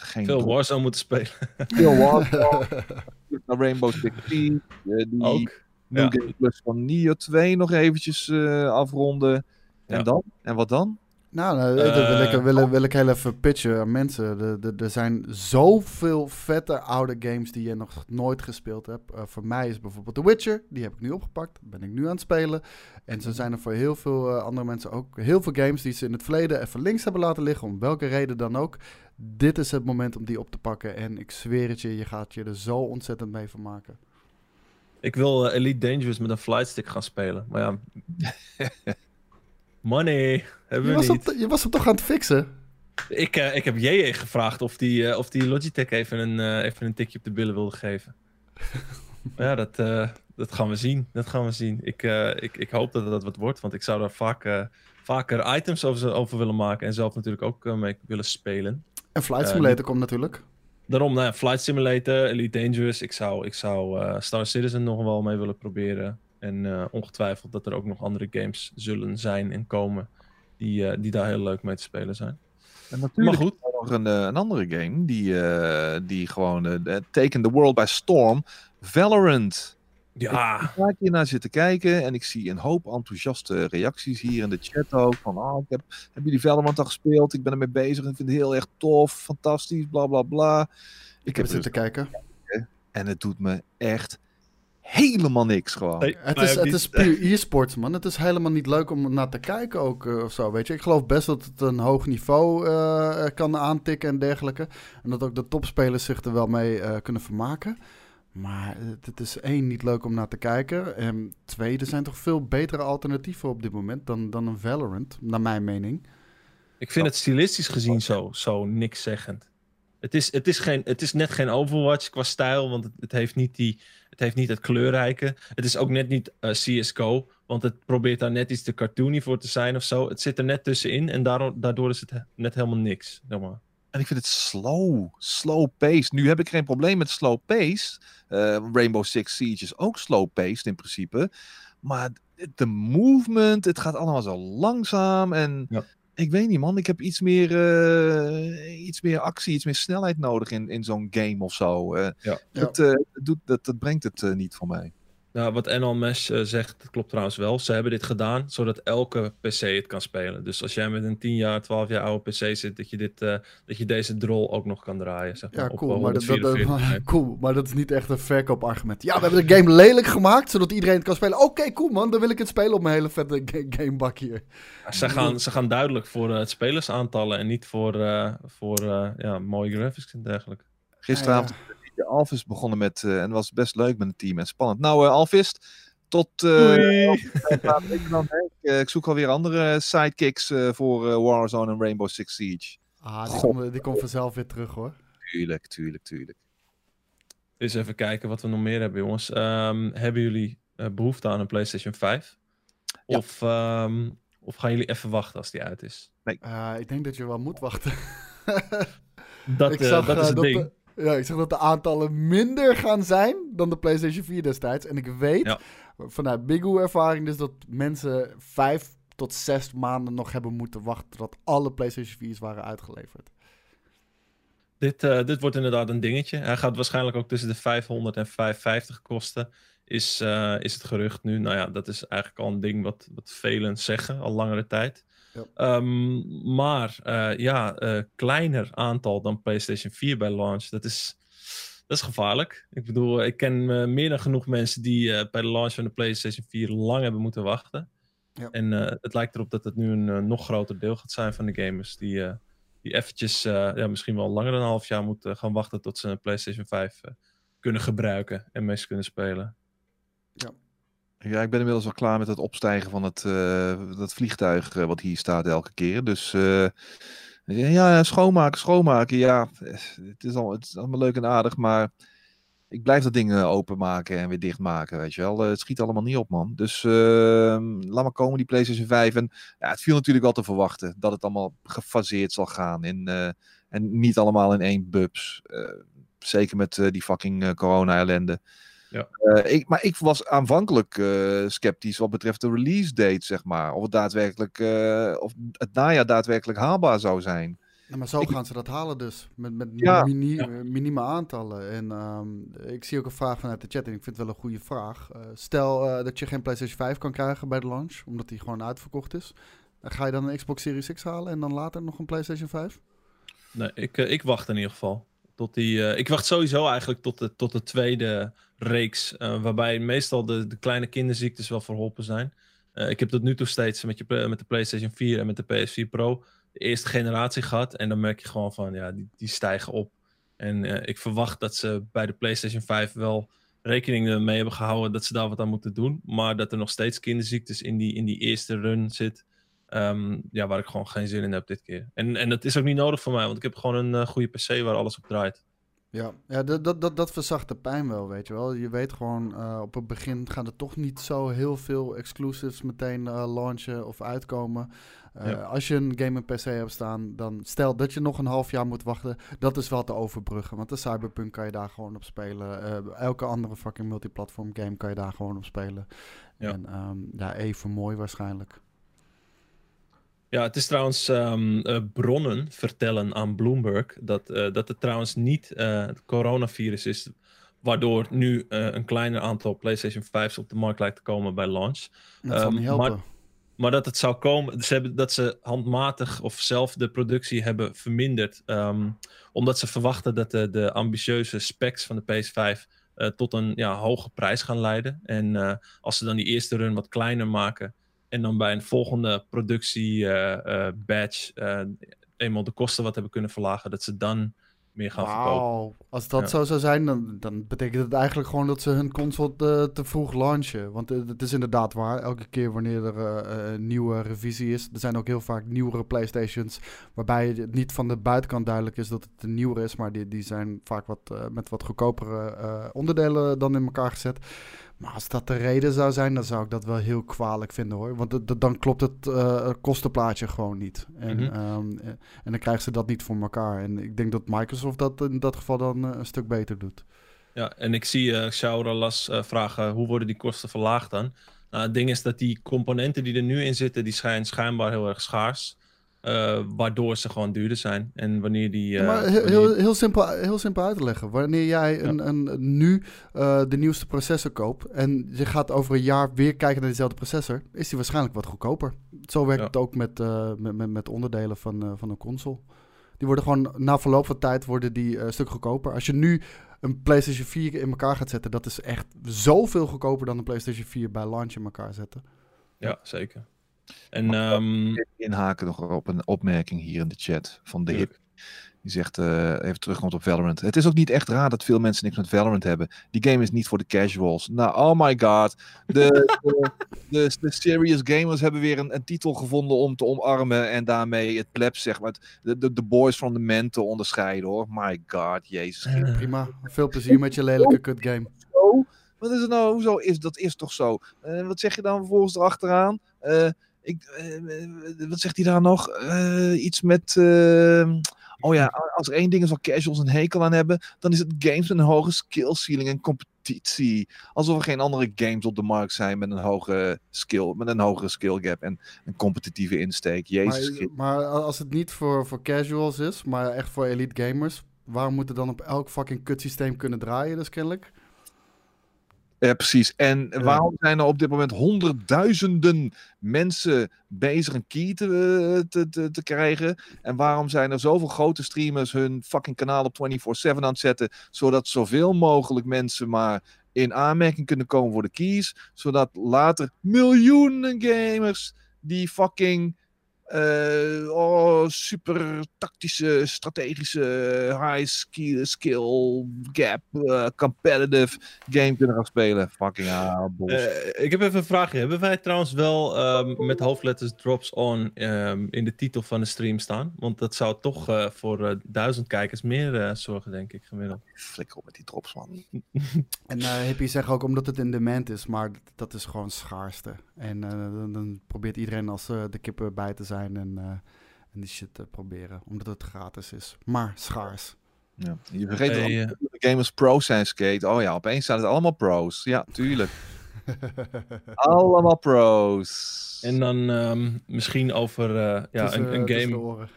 geen Veel Warzone moeten spelen. veel Warzone, naar Rainbow Six Siege, eh, die Ook. New Ja. Game Plus van Nio 2 nog eventjes eh, afronden. En Ja. dan? En wat dan? Nou, nou, dat wil, ik, Eh, wil, wil ik heel even pitchen aan mensen. Er- zijn zoveel vette oude games die je nog nooit gespeeld hebt. Eh, voor mij is bijvoorbeeld The Witcher. Die heb ik nu opgepakt. Ben ik nu aan het spelen. En zo zijn er voor heel veel eh, andere mensen ook heel veel games die ze in het verleden even links hebben laten liggen. Om welke reden dan ook. Dit is het moment om die op te pakken. En ik zweer het je, je gaat je er zo ontzettend mee vermaken. Ik wil Elite Dangerous met een flightstick gaan spelen. Maar ja. Money hebben Je we was, niet. je was hem toch aan het fixen? Ik, eh, ik heb JJ gevraagd of die, eh, of die Logitech even een, eh, even een tikje op de billen wilde geven. ja, dat, dat gaan we zien. Dat gaan we zien. Ik, ik, ik hoop dat dat wat wordt, want ik zou daar vaak, vaker items over, over willen maken en zelf natuurlijk ook mee willen spelen. En Flight Simulator komt natuurlijk. Daarom, nou ja, Flight Simulator, Elite Dangerous. Ik zou, ik zou Star Citizen nog wel mee willen proberen. En ongetwijfeld dat er ook nog andere games zullen zijn en komen die, die daar heel leuk mee te spelen zijn. En natuurlijk maar goed. nog een, een andere game die, uh, die gewoon uh, taken the world by storm. Valorant. Ja. Ik ga hier naar zitten kijken en ik zie een hoop enthousiaste reacties hier in de chat ook. Van, oh, ik heb, heb jullie Valorant al gespeeld? Ik ben ermee bezig en vind het heel erg tof, fantastisch, bla bla bla. Ik, ik heb zitten dus kijken. En het doet me echt helemaal niks gewoon. Nee, het, is, het is puur e-sports, man. Het is helemaal niet leuk om naar te kijken ook uh, of zo, weet je. Ik geloof best dat het een hoog niveau uh, kan aantikken en dergelijke. En dat ook de topspelers zich er wel mee uh, kunnen vermaken. Maar het is één, niet leuk om naar te kijken. En twee, er zijn toch veel betere alternatieven op dit moment dan, dan een Valorant, naar mijn mening. Ik vind het stilistisch gezien zo, zo niks zeggend. Het is, het, is geen, het is net geen Overwatch qua stijl, want het, het, heeft niet die, het heeft niet het kleurrijke. Het is ook net niet uh, CSGO, want het probeert daar net iets te cartoony voor te zijn of zo. Het zit er net tussenin en daardoor, daardoor is het net helemaal niks. Zeg maar. En ik vind het slow. Slow paced. Nu heb ik geen probleem met slow pace. Uh, Rainbow Six Siege is ook slow paced in principe. Maar de movement, het gaat allemaal zo langzaam. En ja. Ik weet niet, man. Ik heb iets meer, uh, iets meer actie, iets meer snelheid nodig in, in zo'n game of zo. Uh, ja. Dat, doet, dat, dat brengt het niet voor mij. Nou, wat NL Mesh uh, zegt, dat klopt trouwens wel. Ze hebben dit gedaan zodat elke PC het kan spelen. Dus als jij met een 10 jaar, 12 jaar oude PC zit, dat je, dit, uh, dat je deze drol ook nog kan draaien. Zeg maar, ja, cool, op, maar dat, dat, cool. Maar dat is niet echt een verkoopargument. Ja, we hebben de game lelijk gemaakt zodat iedereen het kan spelen. Oké, cool man, dan wil ik het spelen op mijn hele vette gamebakje. Ja, ze, gaan, ze gaan duidelijk voor uh, het spelersaantallen en niet voor, voor ja, mooie graphics en dergelijke. Gisteravond Alvis begonnen met, uh, en was best leuk met het team en spannend. Nou, uh, Alvis, tot. Uh, ik, zoek alweer andere sidekicks voor Warzone en Rainbow Six Siege. Ah, die komt vanzelf weer terug hoor. Tuurlijk, tuurlijk, tuurlijk. Eens even kijken wat we nog meer hebben, jongens. Um, hebben jullie behoefte aan een PlayStation 5? Ja. Of, um, of gaan jullie even wachten als die uit is? Nee. ik denk dat je wel moet wachten. dat, ik zag, dat is het ding. Ja, ik zeg dat de aantallen minder gaan zijn dan de PlayStation 4 destijds. En ik weet vanuit Bigoo ervaring dus dat mensen vijf tot zes maanden nog hebben moeten wachten tot alle PlayStation 4's waren uitgeleverd. Dit, uh, dit wordt inderdaad een dingetje. Hij gaat waarschijnlijk ook tussen de 500 en 550 kosten. Is, uh, is het gerucht nu. Nou ja, dat is eigenlijk al een ding wat, wat velen zeggen al langere tijd. Ja. Um, maar uh, ja, uh, kleiner aantal dan PlayStation 4 bij launch. Dat is, dat is gevaarlijk. Ik bedoel, ik ken uh, meer dan genoeg mensen die bij de launch van de PlayStation 4 lang hebben moeten wachten. Ja. En het lijkt erop dat het nu een nog groter deel gaat zijn van de gamers. Die, die eventjes, ja, misschien wel langer dan een half jaar moeten gaan wachten tot ze een PlayStation 5 kunnen gebruiken en mee kunnen spelen. Ja. Ja, ik ben inmiddels al klaar met het opstijgen van het uh, dat vliegtuig uh, wat hier staat elke keer. Dus uh, ja, schoonmaken, schoonmaken. Ja, het is, al, het is allemaal leuk en aardig, maar ik blijf dat ding openmaken en weer dichtmaken, weet je wel. het schiet allemaal niet op, man. Dus ehm, laat maar komen, die PlayStation 5. En ja, het viel natuurlijk wel te verwachten dat het allemaal gefaseerd zal gaan. In, en niet allemaal in één bubs. zeker met die fucking corona-ellende. Ja. Uh, ik, maar ik was aanvankelijk uh, sceptisch wat betreft de release date, zeg maar. Of het daadwerkelijk, uh, of het najaar daadwerkelijk haalbaar zou zijn. Ja, maar zo ik... gaan ze dat halen dus, met, met ja, mini, ja. aantallen. En um, ik zie ook een vraag vanuit de chat en ik vind het wel een goede vraag. stel dat je geen PlayStation 5 kan krijgen bij de launch, omdat die gewoon uitverkocht is. Ga je dan een Xbox Series X halen en dan later nog een PlayStation 5? Nee, ik, ik wacht in ieder geval. Tot die, uh, ik wacht sowieso eigenlijk tot de, tot de tweede reeks, uh, waarbij meestal de, de kleine kinderziektes wel verholpen zijn. Uh, ik heb tot nu toe steeds met, je, met de PlayStation 4 en met de PS4 Pro de eerste generatie gehad. En dan merk je gewoon van, ja, die, die stijgen op. En ik verwacht dat ze bij de PlayStation 5 wel rekening mee hebben gehouden dat ze daar wat aan moeten doen. Maar dat er nog steeds kinderziektes in die, in die eerste run zit. Um, ja, waar ik gewoon geen zin in heb dit keer. En, en dat is ook niet nodig voor mij, want ik heb gewoon een uh, goede PC waar alles op draait. Ja, ja dat, dat, dat, dat verzacht de pijn wel, weet je wel. Je weet gewoon, uh, op het begin gaan er toch niet zo heel veel exclusives meteen uh, launchen of uitkomen. Uh, ja. Als je een game PC hebt staan, dan stel dat je nog een half jaar moet wachten. Dat is wel te overbruggen, want de Cyberpunk kan je daar gewoon op spelen. elke andere fucking multiplatform game kan je daar gewoon op spelen. Ja. En um, ja, even mooi waarschijnlijk. Ja, het is trouwens um, uh, bronnen vertellen aan Bloomberg dat, uh, dat het trouwens niet uh, het coronavirus is, waardoor nu een kleiner aantal PlayStation 5's op de markt lijkt te komen bij launch. Dat um, niet helpen. Maar, maar, dat het zou komen, ze hebben, dat ze handmatig of zelf de productie hebben verminderd, um, omdat ze verwachten dat de, de ambitieuze specs van de PS5 tot een ja, hoge prijs gaan leiden. En als ze dan die eerste run wat kleiner maken, en dan bij een volgende productie uh, batch eenmaal de kosten wat hebben kunnen verlagen, dat ze dan meer gaan wow. verkopen. Als dat zo zou zijn, dan, dan betekent het eigenlijk gewoon dat ze hun console te, te vroeg launchen. Want het is inderdaad waar, elke keer wanneer er uh, een nieuwe revisie is, er zijn ook heel vaak nieuwere Playstations, waarbij het niet van de buitenkant duidelijk is dat het een nieuwer is, maar die, die zijn vaak wat, uh, met wat goedkopere onderdelen dan in elkaar gezet. Maar als dat de reden zou zijn, dan zou ik dat wel heel kwalijk vinden hoor. Want dan klopt het uh, kostenplaatje gewoon niet. En, mm -hmm. um, en dan krijgen ze dat niet voor elkaar. En ik denk dat Microsoft dat in dat geval dan uh, een stuk beter doet. Ja, en ik zie uh, Shauralas uh, vragen, hoe worden die kosten verlaagd dan? Nou, het ding is dat die componenten die er nu in zitten, die schijnen schijnbaar heel erg schaars. Uh, waardoor ze gewoon duurder zijn. En wanneer die. Uh, maar heel, heel, heel, simpel, heel simpel uit te leggen. Wanneer jij een, ja. een, nu uh, de nieuwste processor koopt. en je gaat over een jaar weer kijken naar dezelfde processor. is die waarschijnlijk wat goedkoper. Zo werkt ja. het ook met, met, met, met, onderdelen van, van een console. Die worden gewoon na verloop van tijd worden die een stuk goedkoper. Als je nu een PlayStation 4 in elkaar gaat zetten, dat is echt zoveel goedkoper dan een PlayStation 4 bij launch in elkaar zetten. Ja, zeker. En, um... Inhaken nog op een opmerking hier in de chat van de hip. Die zegt, uh, even terugkomt op Valorant. Het is ook niet echt raar dat veel mensen niks met Valorant hebben. Die game is niet voor de casuals. Nou, oh my god. De, de, de, de, serious gamers hebben weer een, een, titel gevonden om te omarmen. En daarmee het plebs, zeg maar, de, de, de boys from the men te onderscheiden hoor. My god, jezus. Uh, prima. Veel plezier met je lelijke kut game. Wat is het nou? Hoezo is dat is toch zo? Uh, wat zeg je dan vervolgens erachteraan? Ik, uh, wat zegt hij daar nog? Uh, iets met. Uh, oh ja, als er één ding is waar casuals een hekel aan hebben, dan is het games met een hoge skill ceiling en competitie. Alsof er geen andere games op de markt zijn met een hoge skill, met een hogere skill gap en een competitieve insteek. Jezus. Maar, maar als het niet voor, voor casuals is, maar echt voor elite gamers, waarom moet het dan op elk fucking kutsysteem kunnen draaien, dus kennelijk? Ja, precies. En ja. waarom zijn er op dit moment honderdduizenden mensen bezig een key te, te, te, te, krijgen? En waarom zijn er zoveel grote streamers hun fucking kanaal op 24-7 aan het zetten, zodat zoveel mogelijk mensen maar in aanmerking kunnen komen voor de keys, zodat later miljoenen gamers die fucking uh, oh, super tactische, strategische, high skill, skill gap, uh, competitive game kunnen gaan spelen. Fucking hell, uh, Ik heb even een vraagje. Hebben wij trouwens wel um, met hoofdletters drops on um, in de titel van de stream staan? Want dat zou toch voor duizend kijkers meer zorgen, denk ik, gemiddeld. Flikker op met die drops, man. en Hippie zegt ook omdat het in demand is, maar dat is gewoon schaarste. En dan, dan, probeert iedereen als de kippen bij te zijn en, uh, en die shit te proberen. Omdat het gratis is. Maar schaars. Ja. Je vergeet hey, dat de gamers pro zijn skate. Oh ja, opeens zijn het allemaal pros. Ja, tuurlijk. allemaal pros. En dan um, misschien over uh, ja, een, een game.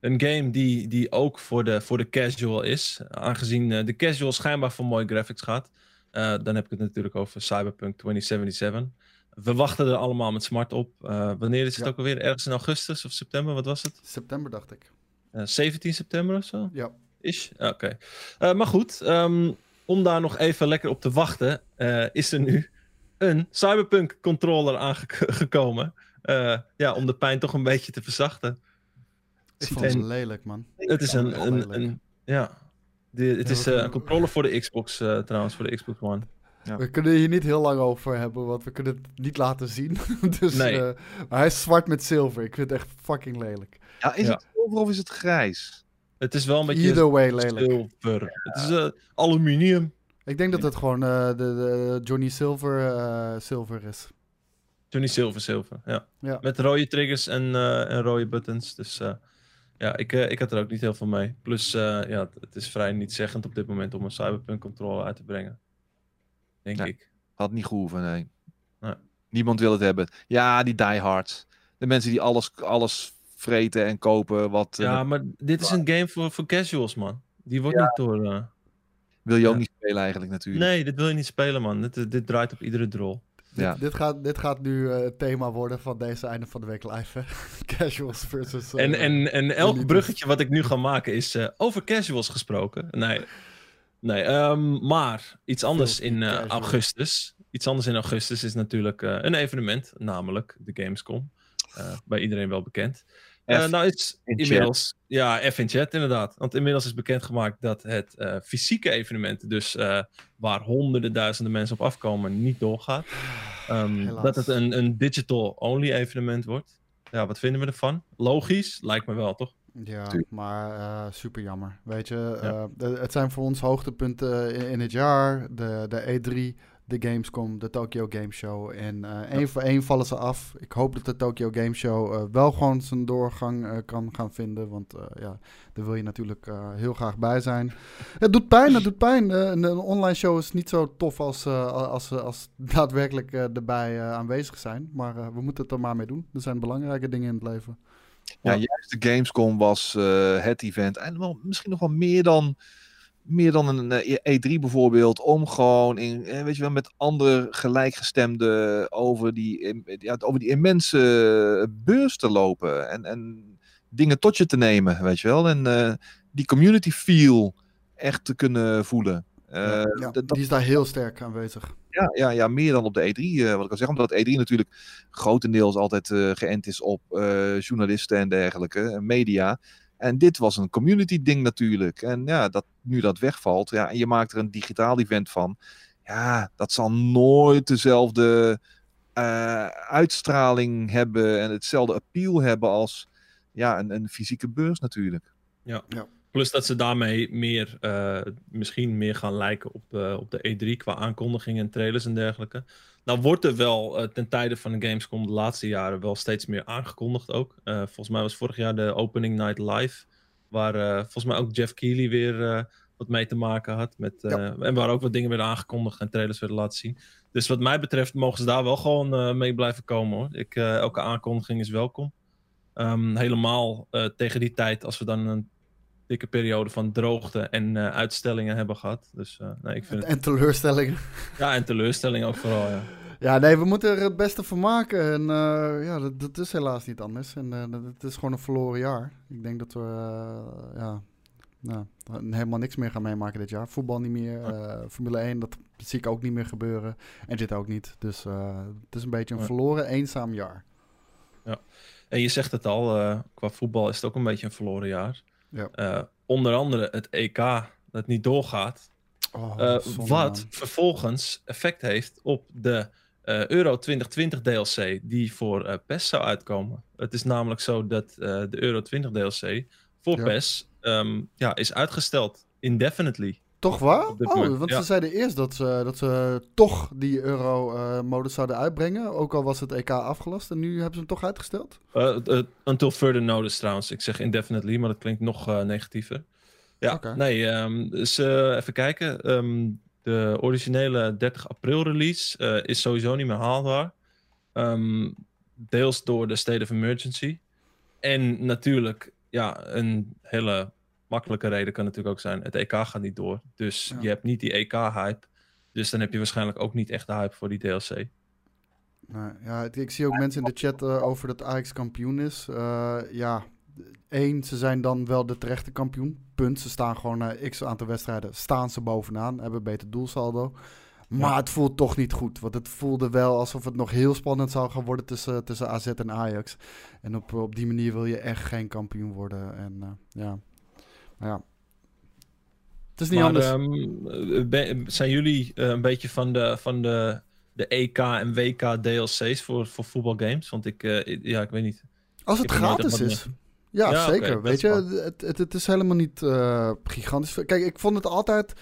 Een game die, die ook voor de, voor de casual is. Aangezien uh, de casual schijnbaar voor mooie graphics gaat. Uh, dan heb ik het natuurlijk over Cyberpunk 2077 we wachten er allemaal met smart op. Uh, wanneer is het ja. ook alweer? Ergens in augustus of september? Wat was het? September, dacht ik. Uh, 17 september of zo? Ja. Is? Oké. Okay. Uh, maar goed, um, om daar nog even lekker op te wachten, is er nu een Cyberpunk controller aangekomen. ja, om de pijn toch een beetje te verzachten. Ik vond het lelijk, man. Het is een, een, een, ja. De, het is een controller voor de Xbox trouwens, voor de Xbox One. Ja. We kunnen hier niet heel lang over hebben, want we kunnen het niet laten zien. dus, nee. uh, maar hij is zwart met zilver. Ik vind het echt fucking lelijk. Ja, is ja. het zilver of is het grijs? Het is wel een beetje Either way lelijk. zilver. Het is eh, aluminium. Ik denk dat het gewoon eh, de, de Johnny Silver eh, Silver is. Johnny Silver, zilver. Ja. Ja. Met rode triggers en, eh, en rode buttons. Dus eh, ja, ik, eh, ik had er ook niet heel veel mee. Plus, eh, ja, het- is vrij niet-zeggend op dit moment om een Cyberpunk controller uit te brengen. Denk Ja. ik. Had niet gehoeven, nee. Nee. Niemand wil het hebben. Ja, die diehards. De mensen die alles, alles vreten en kopen. Wat eh, Ja, maar dit is een game voor, voor casuals, man. Die wordt niet door... eh, wil je ook ja. niet spelen eigenlijk natuurlijk. Nee, dit wil je niet spelen, man. Dit, dit draait op iedere drol. Ja. Dit, dit, gaat, dit gaat nu eh, het thema worden van deze einde van de week live. Hè? Casuals versus... En, en, en elk bruggetje wat ik nu ga maken is eh, over casuals gesproken. Nee, nee ehm, maar iets anders in eh, augustus. Iets anders in augustus is natuurlijk eh, een evenement, namelijk de Gamescom. Eh, bij iedereen wel bekend. Eh, nou is in inmiddels, ja, F in chat inderdaad. Want inmiddels is bekendgemaakt dat het eh, fysieke evenement, dus eh, waar honderden duizenden mensen op afkomen, niet doorgaat. Ehm, dat het een, een digital-only evenement wordt. Ja, wat vinden we ervan? Logisch, lijkt me wel, toch? Ja, Tuurlijk. maar eh, super jammer. Weet je, Ja. eh, het zijn voor ons hoogtepunten in, in het jaar. De, de E3, de Gamescom, de Tokyo Game Show. En eh één voor één vallen ze af. Ik hoop dat de Tokyo Game Show wel gewoon zijn doorgang kan gaan vinden. Want ja, daar wil je natuurlijk heel graag bij zijn. Het doet pijn, het doet pijn. Een, online show is niet zo tof als, eh, als, als daadwerkelijk erbij aanwezig zijn. Maar we moeten het er maar mee doen. Er zijn belangrijke dingen in het leven. Ja, juist de Gamescom was eh, het event. En wel, misschien nog wel meer dan, meer dan een eh, E3 bijvoorbeeld. Om gewoon in, eh, weet je wel, met andere gelijkgestemden over die, im- ja, over die immense beurs te lopen. En, en dingen tot je te nemen, weet je wel. En eh, die community feel echt te kunnen voelen. Eh, Ja, dat- dat- die is daar heel sterk aanwezig. Ja, ja, ja, meer dan op de E3, eh, wat ik al zeg. Omdat E3 natuurlijk grotendeels altijd eh, geënt is op eh, journalisten en dergelijke, en media. En dit was een community ding natuurlijk. En ja, dat, nu dat wegvalt, ja, en je maakt er een digitaal event van. Ja, dat zal nooit dezelfde eh, uitstraling hebben en hetzelfde appeal hebben als ja, een, een fysieke beurs natuurlijk. Plus dat ze daarmee meer, eh, misschien meer gaan lijken op, eh, op de E3 qua aankondigingen en trailers en dergelijke. Nou wordt er wel eh, ten tijde van de Gamescom de laatste jaren wel steeds meer aangekondigd ook. Volgens mij was vorig jaar de Opening Night Live, waar volgens mij ook Jeff Keighley weer wat mee te maken had. Met, En waar ook wat dingen werden aangekondigd en trailers werden laten zien. Dus wat mij betreft mogen ze daar wel gewoon mee blijven komen hoor. Ik, elke aankondiging is welkom. Ehm, helemaal tegen die tijd, als we dan een dikke periode van droogte en eh, uitstellingen hebben gehad. Dus eh, nee, ik vind het... En teleurstellingen. Ja, en teleurstelling ook vooral, ja. Ja, nee, we moeten er het beste van maken. En eh, ja, dat, dat is helaas niet anders. En het is gewoon een verloren jaar. Ik denk dat we ja, nou, helemaal niks meer gaan meemaken dit jaar. Voetbal niet meer. Formule 1, dat zie ik ook niet meer gebeuren. En dit ook niet. Dus het is een beetje een verloren, eenzaam jaar. Ja, en je zegt het al, qua voetbal is het ook een beetje een verloren jaar. Ja. Uh, onder andere het EK dat niet doorgaat. Oh, uh, wat man. vervolgens effect heeft op de uh, Euro 2020 DLC die voor PES zou uitkomen. Het is namelijk zo dat de Euro 20 DLC voor ja. PES um, ja, is uitgesteld. Indefinitely. Toch waar? Oh, want ja. ze zeiden eerst dat ze, dat ze toch die Euro-modus zouden uitbrengen. Ook al was het EK afgelast. En nu hebben ze hem toch uitgesteld? Uh, until further notice trouwens. Ik zeg indefinitely, maar dat klinkt nog negatiever. Ja, okay. nee, um, dus even kijken. Um, de originele 30 april release uh, is sowieso niet meer haalbaar. Um, deels door de state of emergency. En natuurlijk, ja, een hele makkelijke reden kan natuurlijk ook zijn: het EK gaat niet door. Dus ja. je hebt niet die EK-hype. Dus dan heb je waarschijnlijk ook niet echt de hype voor die DLC. Nou, ja, ik zie ook mensen in de chat uh, over dat Ajax kampioen is. Uh, ja, één, ze zijn dan wel de terechte kampioen. Punt. Ze staan gewoon na uh, x aantal wedstrijden, staan ze bovenaan, hebben beter doelsaldo. Maar ja. het voelt toch niet goed. Want het voelde wel alsof het nog heel spannend zou gaan worden tussen, tussen AZ en Ajax. En op, op die manier wil je echt geen kampioen worden. En uh, ja, ja. Het is niet maar, anders. Um, ben, zijn jullie uh, een beetje van de, van de, de EK en WK DLC's voor, voor voetbalgames? Want ik, uh, ja, ik weet niet. Als het gratis is. Ja, zeker. Weet je, het, het, het is helemaal niet eh, gigantisch. Kijk, ik vond het altijd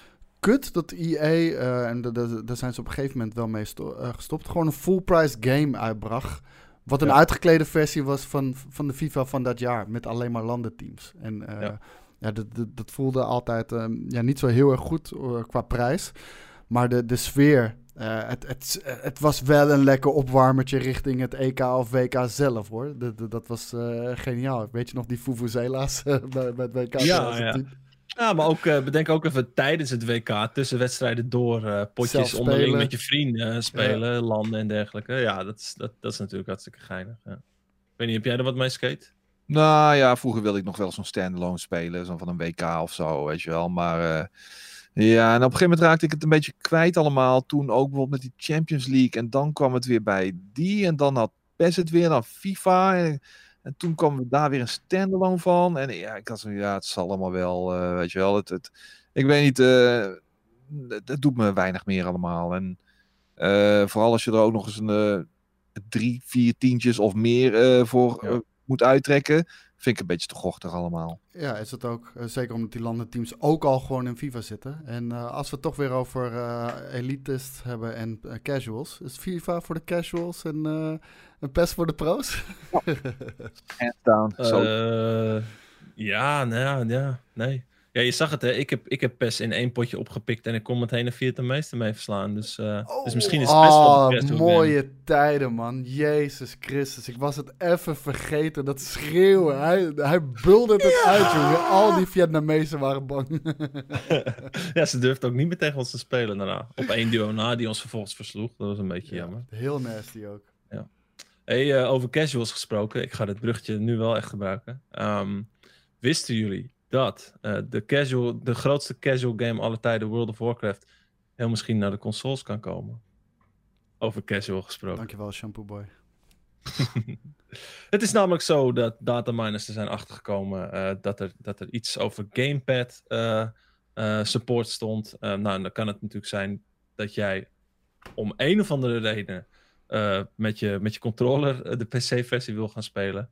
kut dat EA, eh, en da- da- daar zijn ze op een gegeven moment wel mee sto- eh, gestopt, gewoon een full price game uitbracht. Wat een Ja. uitgeklede versie was van, van de FIFA van dat jaar, met alleen maar landenteams. En eh, Ja. Ja. dat, dat, dat voelde altijd eh, ja, niet zo heel erg goed eh, qua prijs. Maar de, de sfeer, eh, het, het, het was wel een lekker opwarmertje richting het EK of WK zelf hoor. Dat, dat, dat was eh, geniaal. Weet je nog die Fufuzela's bij, bij het WK Ja, 2010? Ja, maar ook, bedenk ook even tijdens het WK, tussen wedstrijden door, potjes onderling met je vrienden spelen, landen en dergelijke. Ja, dat is, dat, dat is natuurlijk hartstikke geinig. Ja. Ik weet niet, heb jij er wat mee skate? Nou ja, vroeger wilde ik nog wel zo'n standalone spelen, zo van een WK of zo, weet je wel. Maar eh, ja, en op een gegeven moment raakte ik het een beetje kwijt allemaal. Toen ook bijvoorbeeld met die Champions League. En dan kwam het weer bij die. En dan had PES het weer, dan FIFA. En, en toen kwam er daar weer een standalone van. En ja, ik had zo, ja, het zal allemaal wel, eh, weet je wel. Het, het, ik weet niet, eh, het, het doet me weinig meer allemaal. En vooral als je er ook nog eens een drie, vier tientjes of meer voor Ja. Moet uittrekken, vind ik een beetje te gochtig allemaal. Ja, is het ook. Eh, zeker omdat die landenteams ook al gewoon in FIFA zitten. En eh, als we het toch weer over eh elitists hebben en casuals. Is FIFA voor de casuals en eh een PES voor de pro's? Hands down. Eh, ja, nou ja, ja, nee. Ja, je zag het, hè. Ik heb, ik heb PES in één potje opgepikt en ik kon meteen een Vietnameester mee verslaan. Dus, eh, dus misschien is PES wel Oh, de casual game. mooie tijden, man. Jezus Christus. Ik was het even vergeten. Dat schreeuwen. Hij, hij bulde het uit, jongen. Al die Vietnamezen waren bang. ja, ze durfde ook niet meer tegen ons te spelen daarna. Op één duo na, die ons vervolgens versloeg. Dat was een beetje jammer. Heel nasty ook. Hey, eh, over casuals gesproken. Ik ga dit bruggetje nu wel echt gebruiken. Ehm, wisten jullie dat eh, de, casual, de grootste casual game aller tijden, World of Warcraft, heel misschien naar de consoles kan komen? Over casual gesproken. Dankjewel, Shampoo Boy. Het is namelijk zo dat dataminers er zijn achtergekomen eh, dat, er, dat er iets over gamepad eh, support stond. Nou, dan kan het natuurlijk zijn dat jij om een of andere reden met, je, met je controller de PC-versie wil gaan spelen.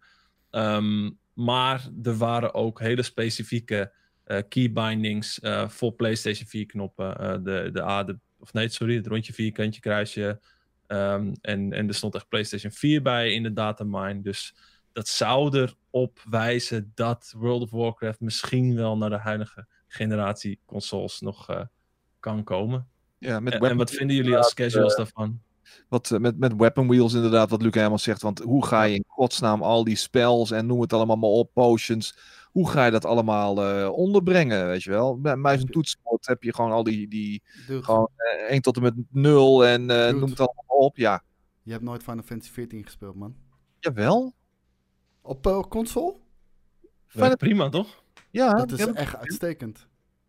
Ehm, maar er waren ook hele specifieke eh, keybindings eh, voor PlayStation 4 knoppen. Eh, de, de A, de, of nee, sorry, het rondje vierkantje kruisje. Ehm, en, en er stond echt PlayStation 4 bij in de datamine. Dus dat zou erop wijzen dat World of Warcraft misschien wel naar de huidige generatie consoles nog kan komen. ja, met En, en wat vinden jullie als casuals daarvan? Wat, eh, met, met weapon wheels inderdaad, wat Luc helemaal zegt. Want hoe ga je in godsnaam al die spells en noem het allemaal maar op, potions. Hoe ga je dat allemaal eh, onderbrengen, weet je wel? Bij muis en toetsenbord heb je gewoon al die, die Dude, gewoon eh, 1 tot en met 0 en eh, noem het allemaal maar op. Ja, je hebt nooit Final Fantasy 14 gespeeld, man. jawel. Op eh, console? Werkt prima, toch? Ja, Dat is echt uitstekend.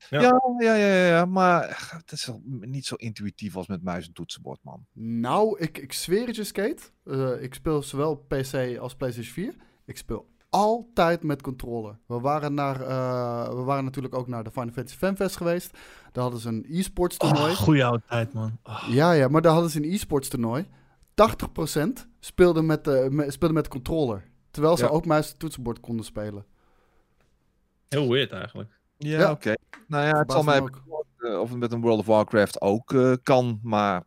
Ja. ja, ja, ja, maar het is wel niet zo intuïtief als met muis en toetsenbord, man. Nou, ik, ik zweer het je, Skate. Eh, ik speel zowel PC als PlayStation 4. Ik speel altijd met controller. We waren, naar, eh, we waren natuurlijk ook naar de Final Fantasy Fanfest geweest. Daar hadden ze een e-sports toernooi. Oh, goeie oude tijd, man. Oh. Ja, ja, maar daar hadden ze een e-sports toernooi. 80% speelde met, de, me- speelde met de controller. Terwijl ze Ja. ook muis en toetsenbord konden spelen. Heel weird eigenlijk. Ja, Ja. oké. Nou ja, het zal mij eh, of het met een World of Warcraft ook eh, kan, maar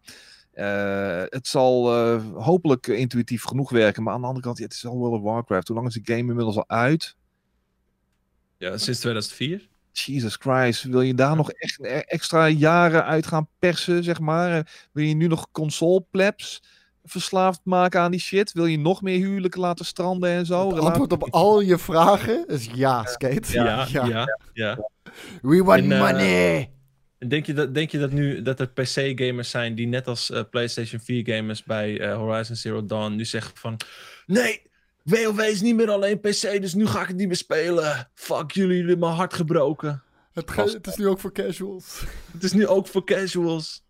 eh, het zal eh, hopelijk intuïtief genoeg werken. Maar aan de andere kant, ja, het is al World of Warcraft. Hoe lang is die game inmiddels al uit? Ja, sinds 2004. Jesus Christ, wil je daar nog echt extra jaren uit gaan persen, zeg maar? Wil je nu nog console plebs verslaafd maken aan die shit? Wil je nog meer huwelijken laten stranden en zo? Het Relatie- antwoord op al je vragen is ja, Skate. Ja, ja, ja. We want En, eh, money! En denk je dat, denk je dat nu dat er PC-gamers zijn die net als eh, PlayStation 4-gamers bij eh, Horizon Zero Dawn nu zeggen van... Nee, WoW is niet meer alleen PC, dus nu ga ik het niet meer spelen. Fuck jullie, jullie hebben mijn hart gebroken. Het, ge- het is nu ook voor casuals. Het is nu ook voor casuals.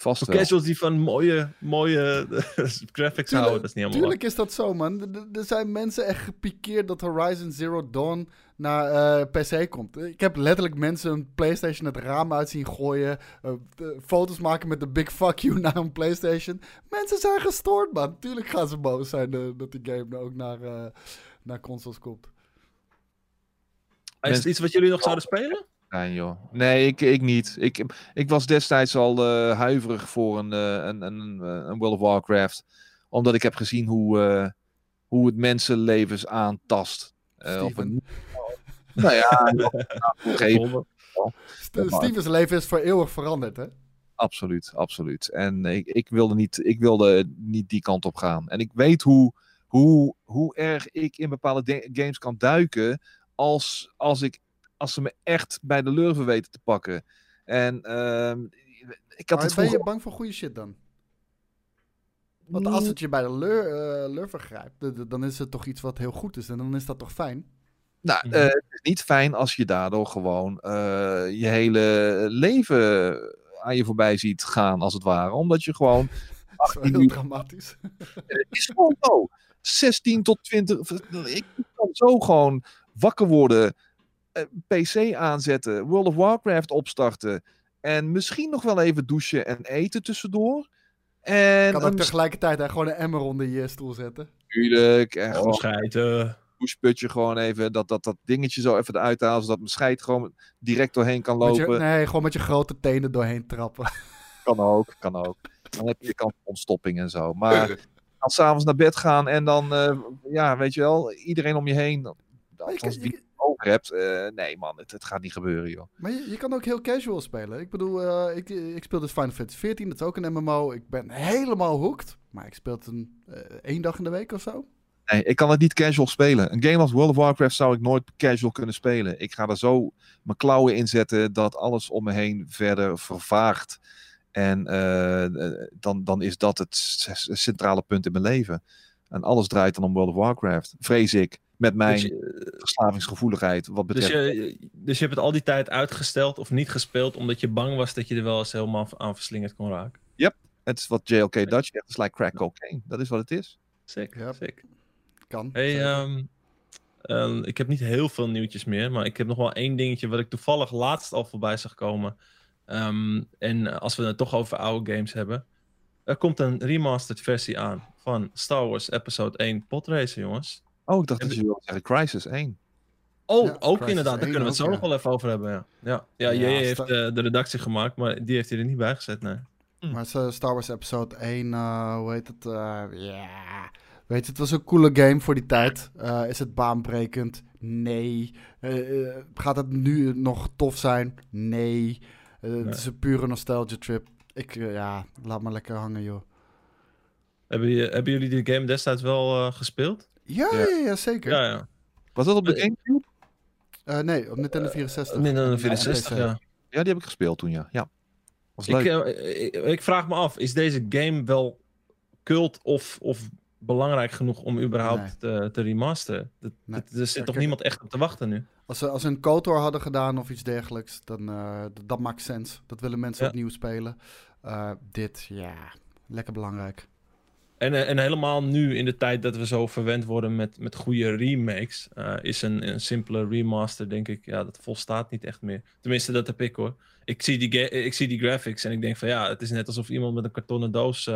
Vast wel. casuals die van mooie, mooie graphics houden. Dat is niet helemaal Tuurlijk is dat zo, man. Er- zijn mensen echt gepikeerd dat Horizon Zero Dawn naar eh, PC komt. Ik heb letterlijk mensen een PlayStation het raam uit zien gooien. eh, foto's maken met de big fuck you naar een PlayStation. Mensen zijn gestoord, man. Tuurlijk gaan ze boos zijn eh, dat die game ook naar, eh, naar consoles komt. Is het iets wat jullie nog zouden spelen? Zijn, joh. Nee, ik, ik niet. Ik, ik was destijds al eh, huiverig voor een, eh, een, een, een World of Warcraft. Omdat ik heb gezien hoe, eh, hoe het mensenlevens aantast. Eh, op een... Nou ja, gegeven Stevens leven is voor eeuwig veranderd, hè? Absoluut, absoluut. En ik, ik, wilde niet, ik wilde niet die kant op gaan. En ik weet hoe, hoe, hoe erg ik in bepaalde de- games kan duiken als, als, ik, als ze me echt bij de lurven weten te pakken. En ehm, ik had Maar het ben je vroeger... bang voor goede shit dan? Want als het je bij de lur, eh, lurven grijpt, dan is het toch iets wat heel goed is. En dan is dat toch fijn? Nou, eh, het is niet fijn als je daardoor gewoon eh, je hele leven aan je voorbij ziet gaan, als het ware. Omdat je gewoon Dat is wel heel uur- dramatisch. Het is gewoon zo. 16 tot 20. Ik kan zo gewoon wakker worden. Eh, PC aanzetten. World of Warcraft opstarten. En misschien nog wel even douchen en eten tussendoor. En kan ook tegelijkertijd gewoon een emmer onder je stoel zetten. natuurlijk. En Gewoon gewoon schijten. een doucheputje gewoon even. Dat, dat, dat dingetje zo even eruit halen. Zodat mijn scheid gewoon direct doorheen kan lopen. je, nee, gewoon met je grote tenen doorheen trappen. Kan ook, kan ook. Dan heb je kans op ontstopping en zo. Maar dan s'avonds naar bed gaan en dan, eh, ja, weet je wel, iedereen om je heen. Maar je, Althans, het over hebt. eh, nee man, het, het gaat niet gebeuren joh. maar je, je kan ook heel casual spelen. Ik bedoel, eh, ik, ik speel dus Final Fantasy 14, dat is ook een MMO. Ik ben helemaal hooked. Maar ik speel het een, eh, één dag in de week of zo. Nee, ik kan het niet casual spelen. Een game als World of Warcraft zou ik nooit casual kunnen spelen. Ik ga er zo mijn klauwen in zetten dat alles om me heen verder vervaagt. En dan, dan is dat het centrale punt in mijn leven. En alles draait dan om World of Warcraft. Vrees ik. Met mijn Dus je, verslavingsgevoeligheid. Wat dus, betreft. je, dus je hebt het al die tijd uitgesteld of niet gespeeld omdat je bang was dat je er wel eens helemaal aan verslingerd kon raken. Het is wat JLK Dutch zegt. Het is like crack cocaine. Dat is wat het is. Sick, Ja. sick. Kan. Hey, zeker. ehm, ehm, ik heb niet heel veel nieuwtjes meer, maar ik heb nog wel één dingetje wat ik toevallig laatst al voorbij zag komen. Ehm, en eh, als we het toch over oude games hebben. Er komt een remastered versie aan van Star Wars Episode 1 Podracer, jongens. Oh, ik dacht En dat je wilde zeggen Crisis 1. Oh, Ja, ook Crisis inderdaad. Daar 1 kunnen we het zo nog wel even over hebben. Ja, ja. ja, Ja, JJ heeft eh, de redactie gemaakt, maar die heeft hij er niet bij gezet. Nee. Maar eh, Star Wars Episode 1, eh, hoe heet het? eh, Ja. Weet je, het was een coole game voor die tijd. Eh, is het baanbrekend? Nee. Gaat het nu nog tof zijn? Nee. Het is een pure nostalgia trip. Ik, ja, laat maar lekker hangen, joh. Hebben, je- hebben jullie die game destijds wel eh, gespeeld? Ja, Ja. ja, ja, zeker. Ja, ja. Was dat op de Eh, Gamecube? Eh, nee, op Nintendo 64. Minder dan En- 64, en PC. ja. Ja, die heb ik gespeeld toen, ja. Ja. Was Ik, leuk. eh, ik, ik vraag me af, is deze game wel cult of, of belangrijk genoeg om überhaupt te, te remasteren? Dat, Nee. dat- er zit Ja, toch kijk- niemand echt op te wachten nu? Als ze, als ze een KOTOR hadden gedaan of iets dergelijks, dan eh, d- dat maakt sens. Dat willen mensen Ja. opnieuw spelen. Eh, dit, ja, lekker belangrijk. En, eh, en helemaal nu in de tijd dat we zo verwend worden met, met goede remakes, eh, is een, een simpele remaster, denk ik, ja, dat volstaat niet echt meer. Tenminste, dat heb ik hoor. Ik zie die, eh, ik zie die graphics en ik denk van ja, het is net alsof iemand met een kartonnen doos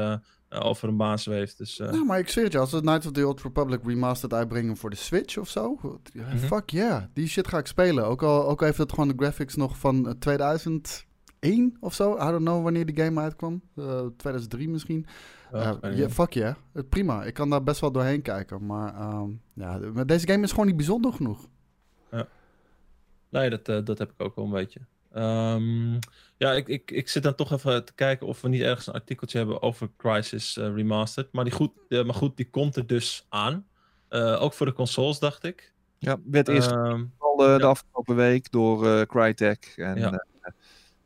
over een baan zweeft. Dus, uh... Ja, maar ik zeg het je, als we Knights of the Old Republic remastered uitbrengen voor de Switch of zo, mhm. fuck yeah, die shit ga ik spelen. Ook al, ook al heeft het gewoon de graphics nog van 2000 1 of zo. I don't know wanneer die game uitkwam. Eh, 2003 misschien. Uh, fuck yeah. Eh, prima. Ik kan daar best wel doorheen kijken. Maar, ehm, ja, deze game is gewoon niet bijzonder genoeg. Ja. Nee, dat, dat heb ik ook wel een beetje. Ehm, ja, ik, ik, ik zit dan toch even te kijken of we niet ergens een artikeltje hebben over Crisis Remastered. Maar, die goed, maar goed, die komt er dus aan. ook voor de consoles, dacht ik. Ja, werd eerst ehm, al de, afgelopen week door Crytek. En, ja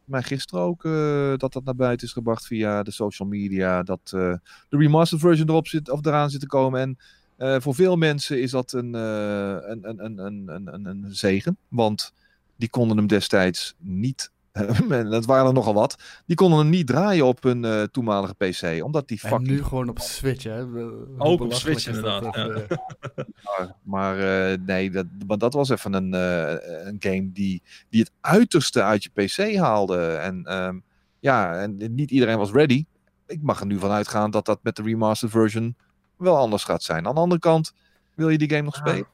maar gisteren ook eh, dat dat naar buiten is gebracht via de social media. Dat eh, de remastered version erop zit, of eraan zit te komen. En eh, voor veel mensen is dat een, een, een, een, een zegen. Want die konden hem destijds niet. en dat waren er nogal wat. Die konden hem niet draaien op hun eh, toenmalige PC. Omdat die En fucking nu gewoon op Switch, hè. Hoe Ook op Switch, dat, inderdaad, ja. eh, Maar, maar eh, nee, dat, want dat was even een, eh, een game die, die het uiterste uit je PC haalde. En ehm, ja, en niet iedereen was ready. Ik mag er nu van uitgaan dat dat met de remastered version wel anders gaat zijn. Aan de andere kant, wil je die game nog spelen?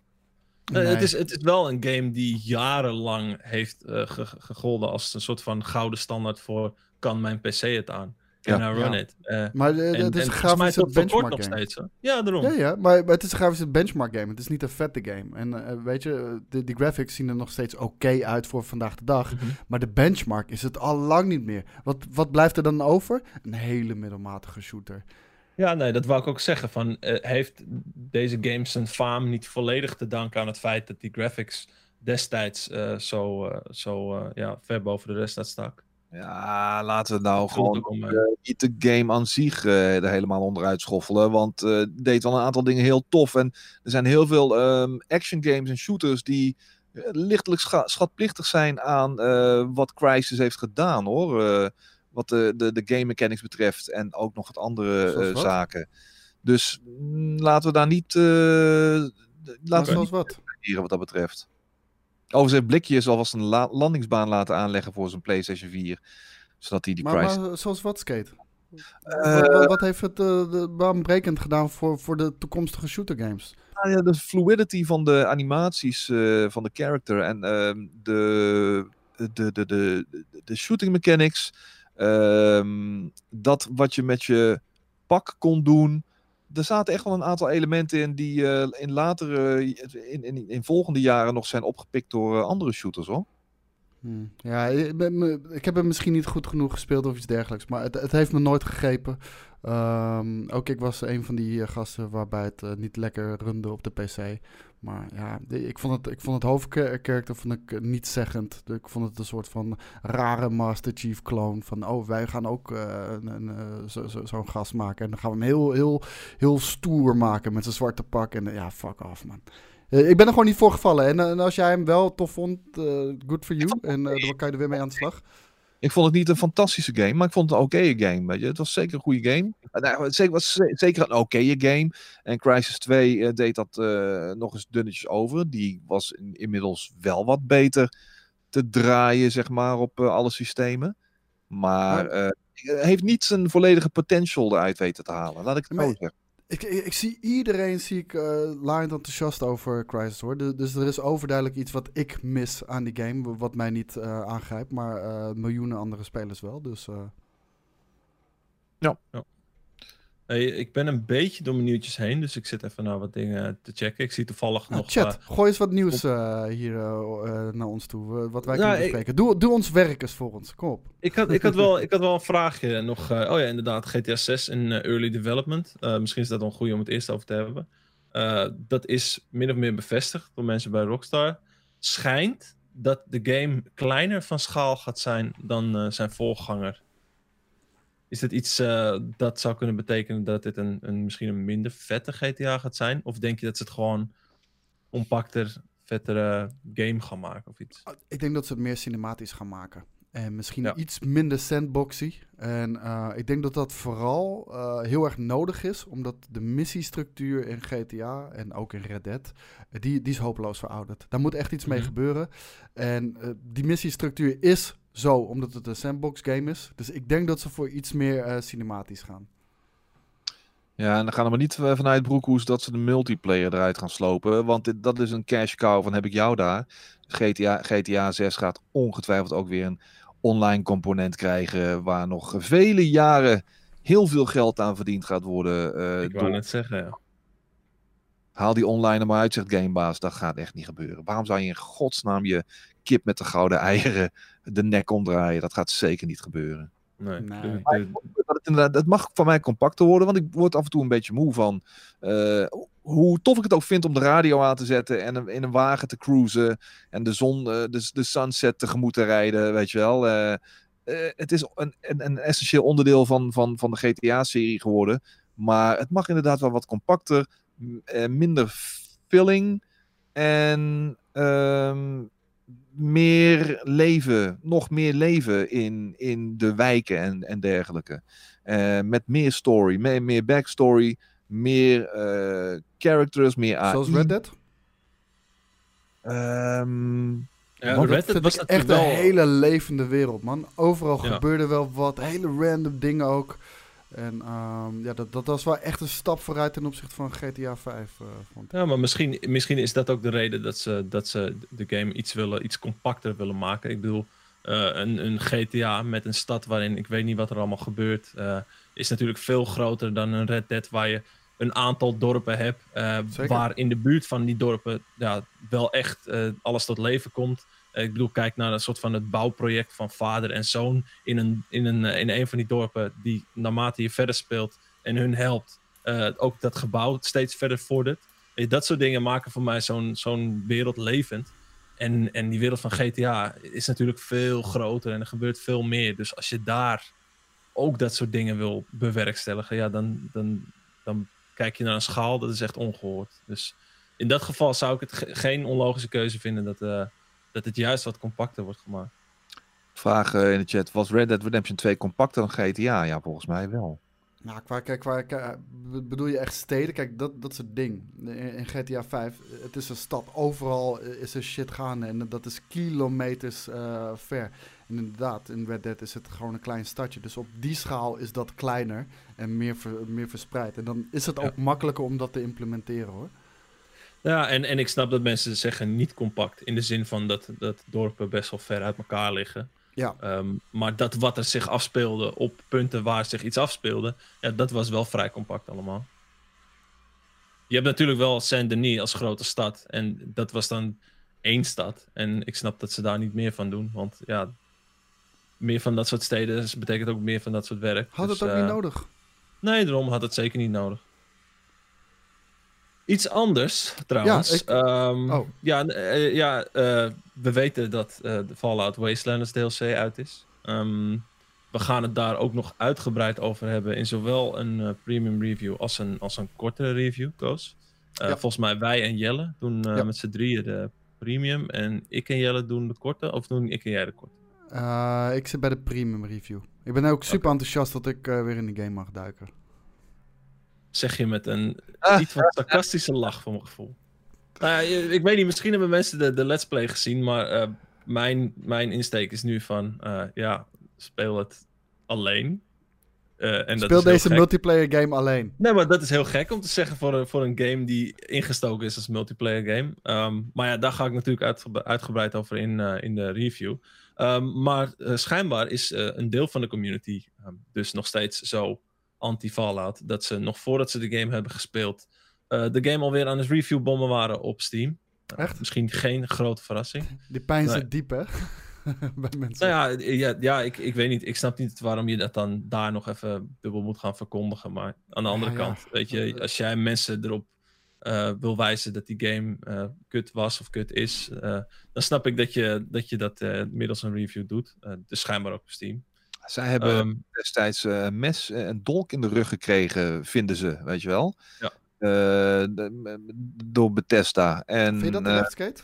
Eh, het, is, het is wel een game die jarenlang heeft ge- ge- gegolden als een soort van gouden standaard voor kan mijn PC het aan? Ja. Can I run Ja. it? Eh, Maar het is en een grafische benchmark nog game. steeds. Ja, daarom. Ja, ja, maar, maar het is een grafische benchmark game. Het is niet een vette game. En weet je, de, die graphics zien er nog steeds oké uit voor vandaag de dag. Mhm. Maar de benchmark is het al lang niet meer. Wat, wat blijft er dan over? Een hele middelmatige shooter. Ja, nee, dat wou ik ook zeggen. Van, eh, heeft deze game zijn faam niet volledig te danken aan het feit dat die graphics destijds eh, zo, eh, zo ja, ver boven de rest uitstak? Ja, laten we nou gewoon niet de game aan zich er helemaal onderuit schoffelen. Want eh deed wel een aantal dingen heel tof. En er zijn heel veel ehm, action games en shooters die lichtelijk scha- schatplichtig zijn aan wat Crysis heeft gedaan hoor. Eh, wat de, de, de game mechanics betreft en ook nog wat andere eh, wat? zaken. Dus mm, laten we daar niet. eh, laten we wat? hier wat dat betreft. Overigens heeft Blikjes alvast een la- landingsbaan laten aanleggen voor zijn PlayStation 4. Zodat hij die Maar, maar zoals wat, Skate? Eh, wat, wat, heeft het uh, baanbrekend gedaan voor, voor de toekomstige shootergames? Nou ja, de fluidity van de animaties eh, van de character en ehm, de, de, de, de, de, de shooting mechanics. Ehm, dat wat je met je pak kon doen. Er zaten echt wel een aantal elementen in die eh, in latere, in, in, in volgende jaren nog zijn opgepikt door eh, andere shooters hoor. Hmm. Ja, ik, ik heb het misschien niet goed genoeg gespeeld of iets dergelijks, maar het, het heeft me nooit gegrepen. Ehm, ook ik was een van die eh, gasten waarbij het eh, niet lekker runde op de PC. Maar ja, ik vond het, ik vond het hoofdkarakter vond ik eh, niet zeggend. Ik vond het een soort van rare Master Chief clone. Van, oh, wij gaan ook eh, zo- zo- zo'n gast maken. En dan gaan we hem heel, heel, heel stoer maken met zijn zwarte pak. En ja, fuck off, man. Eh, ik ben er gewoon niet voor gevallen. En, eh, en als jij hem wel tof vond, eh, good for you. En dan kan je er weer mee aan de slag. Ik vond het niet een fantastische game, maar ik vond het een oké game. Weet je. Het was zeker een goede game. Nou, het was ze- zeker een oké game. En Crisis 2 eh, deed dat nog eens dunnetjes over. Die was in- inmiddels wel wat beter te draaien, zeg maar, op alle systemen. Maar heeft niet zijn volledige potential eruit weten te halen. Laat ik het zo zeggen. Ik, ik, zie iedereen zie ik uh, laaiend enthousiast over Crisis hoor. Dus, er is overduidelijk iets wat ik mis aan die game, wat mij niet uh, aangrijpt, maar uh, miljoenen andere spelers wel. Dus, ja. ja. Hey, ik ben een beetje door mijn nieuwtjes heen, dus ik zit even naar wat dingen te checken. Ik zie toevallig nou, nog... Chat, gooi eens wat nieuws uh, hier naar ons toe, wat wij kunnen bespreken. Ik... Doe, doe ons werk eens voor ons, kom op. Ik had, ik had, wel, ik had wel een vraagje nog. oh ja, inderdaad, GTA 6 in early development. Misschien is dat wel een goede om het eerst over te hebben. Dat is min of meer bevestigd door mensen bij Rockstar. Schijnt dat de game kleiner van schaal gaat zijn dan zijn voorganger. Is dit iets uh, dat zou kunnen betekenen dat dit een, een, misschien een minder vette GTA gaat zijn? Of denk je dat ze het gewoon compacter, vettere game gaan maken of iets? Ik denk dat ze het meer cinematisch gaan maken. En misschien Ja. iets minder sandboxy. En uh, ik denk dat dat vooral uh, heel erg nodig is, omdat de missiestructuur in GTA en ook in Red Dead, die, die is hopeloos verouderd. Daar moet echt iets mee Mhm. gebeuren. En uh, die missiestructuur is zo, omdat het een sandbox game is. Dus ik denk dat ze voor iets meer uh, cinematisch gaan. Ja, en dan gaan we maar niet eh, vanuit Broekhoes dat ze de multiplayer eruit gaan slopen. Want dit, dat is een cash cow van heb ik jou daar. GTA, GTA 6 gaat ongetwijfeld ook weer een online component krijgen. Waar nog vele jaren heel veel geld aan verdiend gaat worden. Uh, ik wou door... net zeggen, ja. Haal die online er maar uit, zegt Gamebaas. Dat gaat echt niet gebeuren. Waarom zou je in godsnaam je kip met de gouden eieren de nek omdraaien? Dat gaat zeker niet gebeuren. Nee. Nee. Dat, het dat mag van mij compacter worden, want ik word af en toe een beetje moe van uh, hoe tof ik het ook vind om de radio aan te zetten en in een wagen te cruisen en de zon, uh, de, de sunset tegemoet te rijden, weet je wel. Uh, het is een, een, een, essentieel onderdeel van, van, van de GTA-serie geworden, maar het mag inderdaad wel wat compacter, minder filling en um, meer leven, nog meer leven in, in de wijken en, en dergelijke. Uh, met meer story, meer, meer backstory, meer uh, characters, meer AI. Zoals Red Dead? Um, ja, Red Dead was echt wel... een hele levende wereld, man. Overal ja. gebeurde wel wat, hele random dingen ook. En ehm, ja, dat, dat was wel echt een stap vooruit ten opzichte van GTA 5. eh, vond ik. Ja, maar misschien, misschien is dat ook de reden dat ze, dat ze de game iets, willen, iets compacter willen maken. Ik bedoel, eh, een, een GTA met een stad waarin ik weet niet wat er allemaal gebeurt, eh, is natuurlijk veel groter dan een Red Dead waar je een aantal dorpen hebt. waar in de buurt van die dorpen ja, wel echt alles tot leven komt. Eh, ik bedoel, kijk naar een soort van het bouwproject van vader en zoon in een, in een, eh, in een van die dorpen die naarmate je verder speelt en hun helpt, eh, ook dat gebouw steeds verder vordert. Dat soort dingen maken voor mij zo'n zo'n wereld levend. En, en die wereld van GTA is natuurlijk veel groter en er gebeurt veel meer. Dus als je daar ook dat soort dingen wil bewerkstelligen, ja, dan, dan, dan kijk je naar een schaal, dat is echt ongehoord. Dus in dat geval zou ik het ge- geen onlogische keuze vinden dat, dat het juist wat compacter wordt gemaakt. Vraag eh, in de chat, was Red Dead Redemption 2 compacter dan GTA? Ja, volgens mij wel. Nou, qua, kijk, qua, qua- be- bedoel je echt steden? Kijk, dat, dat is het ding. In, in GTA 5, het is een stad. Overal is er shit gaande en dat is kilometers eh, ver. En inderdaad, in Red Dead is het gewoon een klein stadje. Dus op die schaal is dat kleiner en meer, ver- meer verspreid. En dan is het Ja. ook makkelijker om dat te implementeren, hoor. Ja, en, en ik snap dat mensen zeggen niet compact. In de zin van dat, dat dorpen best wel ver uit elkaar liggen. Ja, Ehm, maar dat wat er zich afspeelde op punten waar zich iets afspeelde, ja, dat was wel vrij compact allemaal. Je hebt natuurlijk wel Saint-Denis als grote stad. En dat was dan één stad. En ik snap dat ze daar niet meer van doen. Want ja, meer van dat soort steden betekent ook meer van dat soort werk. had Dus, het ook eh, niet nodig. Nee, daarom had het zeker niet nodig. Iets anders, trouwens. ik- Ehm, oh. Ja, eh, ja eh, we weten dat eh, de Fallout Wastelanders DLC uit is. Ehm, we gaan het daar ook nog uitgebreid over hebben in zowel een premium review als een, als een kortere review, Koos. Ja. Volgens mij wij en Jelle doen Ja. met z'n drieën de premium en ik en Jelle doen de korte, of doen ik en jij de korte? Ik zit bij de premium review. Ik ben ook super enthousiast dat ik weer in de game mag duiken. Zeg je met een Ah. iets wat sarcastische lach voor mijn gevoel. Nou ik weet niet, misschien hebben mensen de, de Let's Play gezien, maar eh, mijn, mijn insteek is nu van, eh, ja, speel het alleen. Eh, en Speel deze multiplayer game alleen. Nee, maar dat is heel gek om te zeggen voor een, voor een game die ingestoken is als multiplayer game. Ehm, maar ja, daar ga ik natuurlijk uitge- uitgebreid over in, in de review. Ehm, maar schijnbaar is een deel van de community ehm, dus nog steeds zo anti-Fallout dat ze nog voordat ze de game hebben gespeeld, eh, de game alweer aan het reviewbommen waren op Steam. Eh, Echt? misschien geen grote verrassing. Die pijn Nee. zit diep, hè? bij mensen. Nou ja, ja, ja ik, ik weet niet. Ik snap niet waarom je dat dan daar nog even dubbel moet gaan verkondigen. Maar aan de andere Ja, ja. kant, weet je, als jij mensen erop eh, wil wijzen dat die game eh, kut was of kut is, eh, dan snap ik dat je dat, je dat eh, middels een review doet. Eh, dus schijnbaar ook op Steam. Zij hebben Ehm, destijds eh, een mes en dolk in de rug gekregen, vinden ze, weet je wel. Ja. Eh, de- door Bethesda. En, Vind je dat eh, terecht, Skate?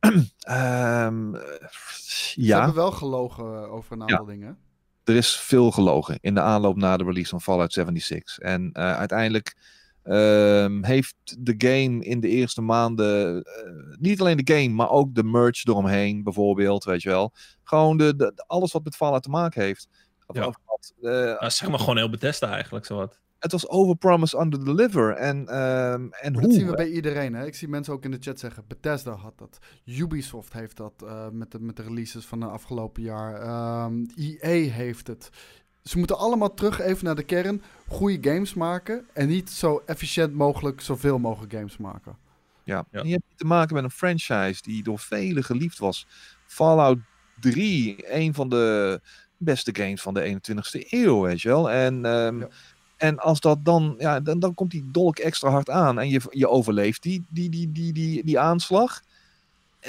ehm, eh, Ze ja, hebben wel gelogen eh, over een aantal dingen. er is veel gelogen in de aanloop naar de release van Fallout 76. En eh, uiteindelijk ehm, heeft de game in de eerste maanden, eh, niet alleen de game, maar ook de merch eromheen bijvoorbeeld, weet je wel. Gewoon de, alles wat met Fallout te maken heeft. Of- Ja. of wat, eh, nou, zeg maar gewoon heel Bethesda eigenlijk, zowat. het was overpromise, underdeliver. En, ehm en Maar hoe? dat zien we bij iedereen. Hè? Ik zie mensen ook in de chat zeggen: Bethesda had dat. Ubisoft heeft dat eh, met, de, met de releases van de afgelopen jaar. Ehm EA heeft het. Ze moeten allemaal terug even naar de kern. Goede games maken. En niet zo efficiënt mogelijk zoveel mogelijk games maken. Ja. Ja. En je hebt te maken met een franchise die door velen geliefd was. Fallout 3, een van de beste games van de 21ste eeuw, weet je wel. En, ehm, Ja. en als dat dan, ja, dan, dan komt die dolk extra hard aan en je, je overleeft die, die, die, die, die, die aanslag.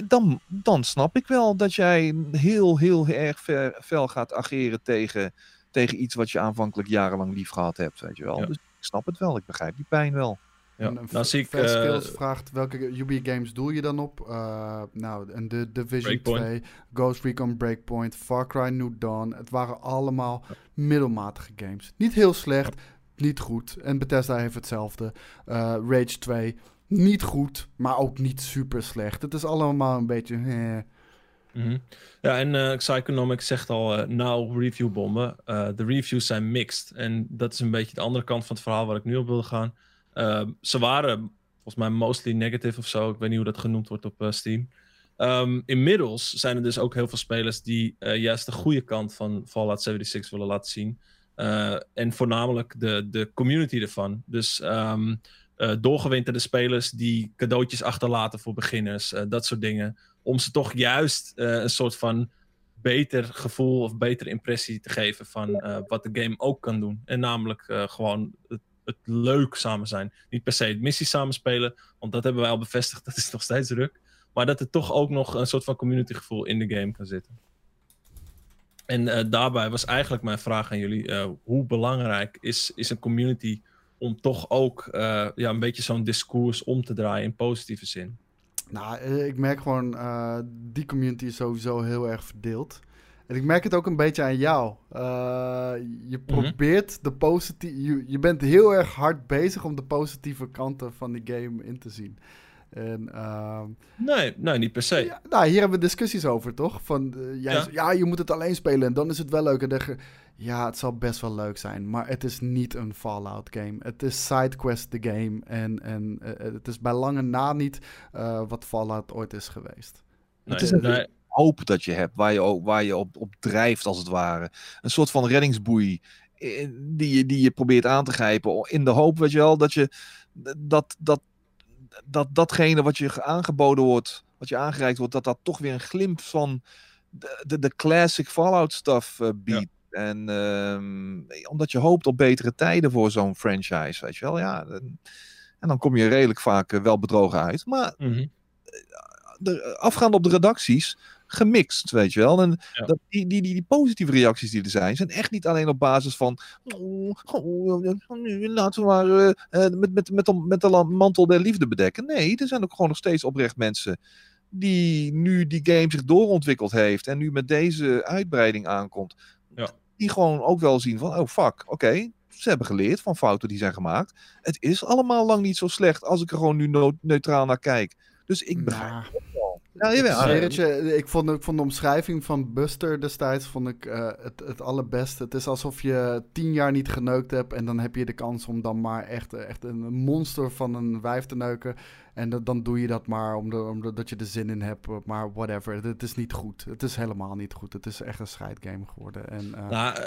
Dan, dan snap ik wel dat jij heel, heel erg ver, fel gaat ageren tegen, tegen iets wat je aanvankelijk jarenlang lief gehad hebt, weet je wel. Ja. Dus ik snap het wel, ik begrijp die pijn wel. Ja. En, Nou zie ik Fast eh, Skills vraagt welke Ubi games doe je dan op? Eh, nou, en de Division Breakpoint. 2, Ghost Recon Breakpoint, Far Cry New Dawn. Het waren allemaal middelmatige games. Niet heel slecht, niet goed. En Bethesda heeft hetzelfde. Eh, Rage 2, niet goed, maar ook niet super slecht. Het is allemaal een beetje... eh. Mhm. Ja, en uh, Psychonomics zegt al, uh, nou reviewbommen. Uh, de reviews zijn mixed. En dat is een beetje de andere kant van het verhaal waar ik nu op wilde gaan. ze waren volgens mij mostly negative of zo. Ik weet niet hoe dat genoemd wordt op Steam. Um, inmiddels zijn er dus ook heel veel spelers die juist de goede kant van Fallout 76 willen laten zien. en voornamelijk de, de community ervan. Dus um, doorgewinterde spelers die cadeautjes achterlaten voor beginners. dat soort dingen om ze toch juist uh, een soort van beter gevoel of betere impressie te geven van uh, wat de game ook kan doen. En namelijk uh, gewoon het, het, leuk samen zijn. Niet per se het missie samenspelen, want dat hebben wij al bevestigd, dat is nog steeds druk. Maar dat er toch ook nog een soort van community gevoel in de game kan zitten. En daarbij was eigenlijk mijn vraag aan jullie: hoe belangrijk is, is een community om toch ook ja, een beetje zo'n discours om te draaien in positieve zin? Nou, eh, ik merk gewoon, uh, die community is sowieso heel erg verdeeld. En ik merk het ook een beetje aan jou. Uh, je mhm. probeert de positieve... Je, je bent heel erg hard bezig om de positieve kanten van die game in te zien. En, uh, nee, nee, niet per se. Ja, nou, hier hebben we discussies over, toch? Van, jij ja. ja. je moet het alleen spelen en dan is het wel leuk. En dan, ja, het zal best wel leuk zijn, maar het is niet een Fallout game. Het is SideQuest de game en, en uh, het is bij lange na niet uh, wat Fallout ooit is geweest. Nee, het is een nee. hoop dat je hebt, waar je, waar je op, op drijft als het ware. Een soort van reddingsboei die je, die je probeert aan te grijpen in de hoop, weet je wel, dat je dat, dat, dat datgene wat je aangeboden wordt, wat je aangereikt wordt, dat dat toch weer een glimp van de, de, de classic Fallout stuff uh, biedt. Ja. En um, omdat je hoopt op betere tijden voor zo'n franchise, weet je wel. Ja, en dan kom je redelijk vaak uh, wel bedrogen uit. Maar mm -hmm. de, afgaande op de redacties, gemixt, weet je wel. En ja. dat, die, die, die, die, positieve reacties die er zijn, zijn echt niet alleen op basis van. Oh, oh, laten we maar uh, met, met, met, de, met de mantel der liefde bedekken. Nee, er zijn ook gewoon nog steeds oprecht mensen die nu die game zich doorontwikkeld heeft en nu met deze uitbreiding aankomt. Ja die gewoon ook wel zien van, oh fuck, oké, ze hebben geleerd van fouten die zijn gemaakt. Het is allemaal lang niet zo slecht als ik er gewoon nu neutraal naar kijk. Dus ik begrijp nah. Het wel. Ja, jawel. ik, vond, ik vond de omschrijving van Buster destijds vond ik, uh, het, het allerbeste. Het is alsof je tien jaar niet geneukt hebt en dan heb je de kans om dan maar echt, echt een monster van een wijf te neuken. En dat, dan doe je dat maar omdat om je er zin in hebt. Maar whatever, het is niet goed. Het is helemaal niet goed. Het is echt een scheidgame geworden. En, uh, nou, uh,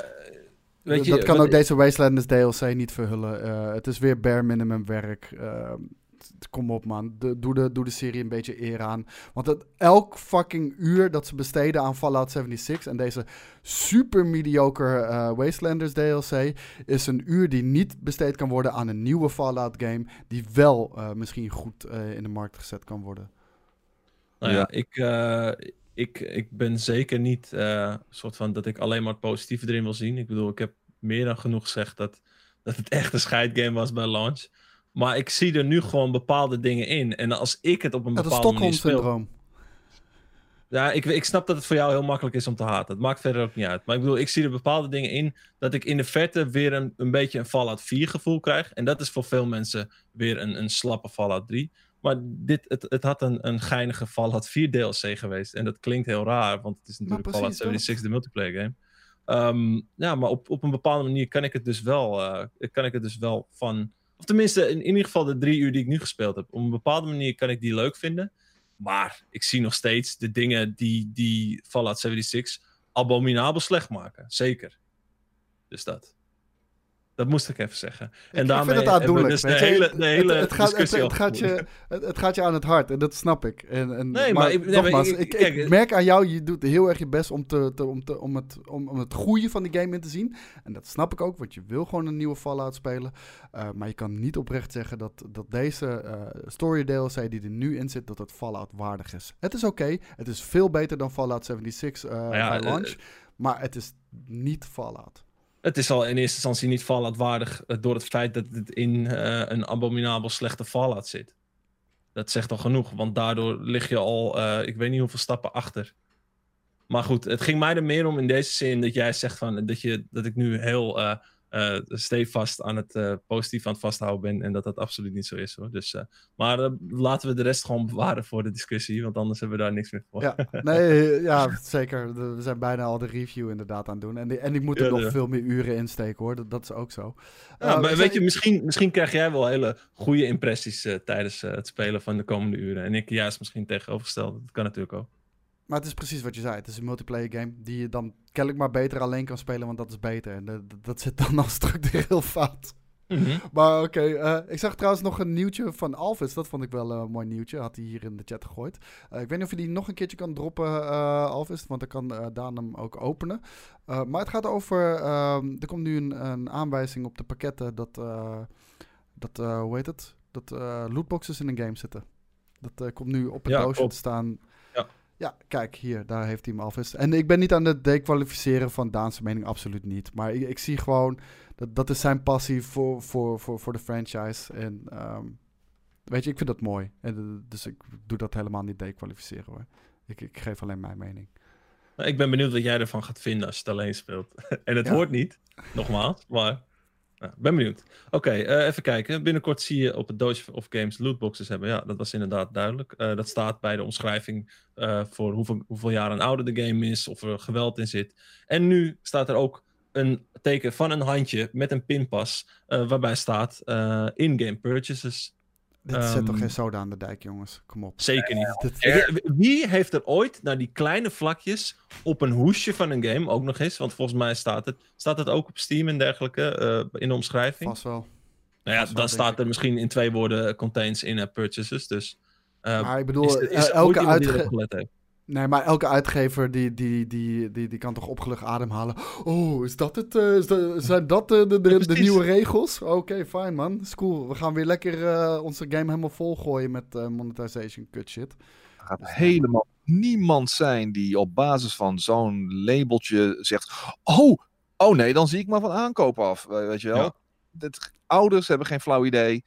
weet je, dat kan ook deze Wastelanders DLC niet verhullen. Uh, het is weer bare minimum werk. Kom op man, de, doe, de, doe de serie een beetje eer aan. Want het, elk fucking uur dat ze besteden aan Fallout 76 en deze super mediocre uh, Wastelanders DLC is een uur die niet besteed kan worden aan een nieuwe Fallout game die wel uh, misschien goed uh, in de markt gezet kan worden. Nou ja, ik, ik, ik ben zeker niet soort van dat ik alleen maar het positieve erin wil zien. Ik bedoel, ik heb meer dan genoeg gezegd dat, dat het echt een scheidgame was bij launch. Maar ik zie er nu gewoon bepaalde dingen in. En als ik het op een bepaalde manier speel... Ja, ik, ik snap dat het voor jou heel makkelijk is om te haten. Het maakt verder ook niet uit. Maar ik bedoel, ik zie er bepaalde dingen in dat ik in de verte weer een, een beetje een Fallout 4 gevoel krijg. En dat is voor veel mensen weer een, een slappe Fallout 3. Maar dit, het, het had een, een geinige Fallout 4 DLC geweest. En dat klinkt heel raar, want het is natuurlijk precies, Fallout 76, de multiplayer game. Um, ja, maar op, op een bepaalde manier kan ik het dus wel, uh, kan ik het dus wel van of tenminste, in, in ieder geval de drie uur die ik nu gespeeld heb. Op een bepaalde manier kan ik die leuk vinden. Maar ik zie nog steeds de dingen die, die Fallout 76 abominabel slecht maken. Zeker. Dus dat. Dat moest ik even zeggen. En ik daarmee vind het aandoenlijk. Dus de hele, de hele het, het, gaat, het, het, gaat je, het, gaat je aan het hart en dat snap ik. En, en, nee, maar, ik, nogmaals, ik, ik, merk aan jou, je doet heel erg je best om, te, te, om, te, om, het, om, om het goede van die game in te zien. En dat snap ik ook, want je wil gewoon een nieuwe Fallout spelen. Uh, maar je kan niet oprecht zeggen dat, dat deze uh, story DLC die er nu in zit, dat het Fallout waardig is. Het is oké, het is veel beter dan Fallout 76 uh, ja, bij launch, maar het is niet Fallout. Het is al in eerste instantie niet Fallout waardig eh, door het feit dat het in uh, een abominabel slechte Fallout zit. Dat zegt al genoeg, want daardoor lig je al, uh, ik weet niet hoeveel stappen achter. Maar goed, het ging mij er meer om in deze zin dat jij zegt van, dat, je, dat ik nu heel uh, stevast aan het uh, positief aan het vasthouden ben en dat dat absoluut niet zo is hoor. Dus, uh, maar laten we de rest gewoon bewaren voor de discussie, want anders hebben we daar niks meer voor. Ja, nee, ja zeker. We zijn bijna al de review inderdaad aan het doen. En, die, en ik moet er ja, nog ja. veel meer uren insteken hoor, dat, dat is ook zo. Ja, maar weet je, misschien, misschien krijg jij wel hele goede impressies tijdens het spelen van de komende uren. En ik juist misschien tegenovergesteld, dat kan natuurlijk ook. Maar het is precies wat je zei. Het is een multiplayer game die je dan kennelijk maar beter alleen kan spelen, want dat is beter. En dat, dat zit dan al structureel fout. Mm -hmm. Maar oké, okay, uh, ik zag trouwens nog een nieuwtje van Alvis. Dat vond ik wel een mooi nieuwtje. Had hij hier in de chat gegooid. Uh, ik weet niet of je die nog een keertje kan droppen, uh, Alvis. Want dan kan Daan hem ook openen. maar het gaat over... Ehm, er komt nu een, een, aanwijzing op de pakketten dat... dat hoe heet het? Dat lootboxes in een game zitten. Dat komt nu op het ja, doosje te staan. Ja, kijk, hier, daar heeft hij hem alvast. En ik ben niet aan het dekwalificeren van Daanse mening, absoluut niet. Maar ik, ik, zie gewoon, dat, dat is zijn passie voor, voor, voor, voor de franchise. En um, weet je, ik vind dat mooi. En, dus ik doe dat helemaal niet dekwalificeren hoor. Ik, ik geef alleen mijn mening. Ik ben benieuwd wat jij ervan gaat vinden als je het alleen speelt. en het ja. hoort niet, nogmaals, maar nou, ben benieuwd. Oké, uh, even kijken. Binnenkort zie je op het Doge of Games lootboxes hebben. Ja, dat was inderdaad duidelijk. Uh, dat staat bij de omschrijving uh, voor hoeveel, hoeveel jaar een ouder de game is, of er geweld in zit. En nu staat er ook een teken van een handje met een pinpas, waarbij staat in-game purchases. Dit zet um, toch geen soda aan de dijk, jongens. Kom op. Zeker niet. Wie heeft er ooit naar die kleine vlakjes op een hoesje van een game ook nog eens? Want volgens mij staat het, staat het ook op Steam en dergelijke uh, in de omschrijving. Vast wel. Nou ja, Vast dan wel, staat er misschien in twee woorden contains in-app purchases. Dus uh, maar ik bedoel, is, is elke uitgever. Nee, maar elke uitgever die, die, die, die, die kan toch opgelucht ademhalen. Oh, is dat het? Uh, is dat, zijn dat uh, de, de, de, nieuwe regels? Oké, okay, fijn man. Is cool. We gaan weer lekker uh, onze game helemaal volgooien met monetization cut shit. Er gaat dus, helemaal niemand zijn die op basis van zo'n labeltje zegt... Oh, oh nee, dan zie ik maar van aankoop af. Weet je wel? Ja. Dat, ouders hebben geen flauw idee.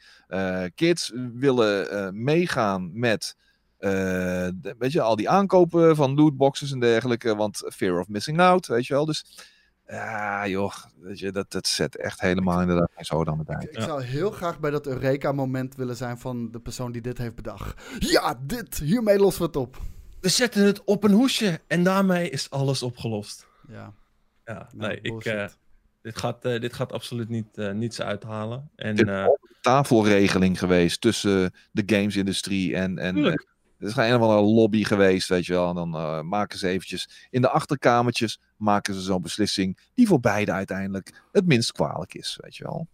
kids willen meegaan met... Uh, de, weet je, al die aankopen van lootboxes en dergelijke, want fear of missing out, weet je wel. Dus ja, joh, weet je, dat, dat zet echt helemaal inderdaad geen zoden aan de dijk. Ik, ik zou heel graag bij dat Eureka-moment willen zijn van de persoon die dit heeft bedacht. Ja, dit, hiermee lossen we het op. We zetten het op een hoesje en daarmee is alles opgelost. Ja. Ja, nee, ik... Uh, dit gaat, uh, dit gaat absoluut niet, uh, niets uithalen. En, Dit is een tafelregeling geweest tussen de gamesindustrie en, en, er is een of andere lobby geweest, weet je wel. En dan uh, maken ze eventjes in de achterkamertjes maken ze zo'n beslissing die voor beide uiteindelijk het minst kwalijk is, weet je wel.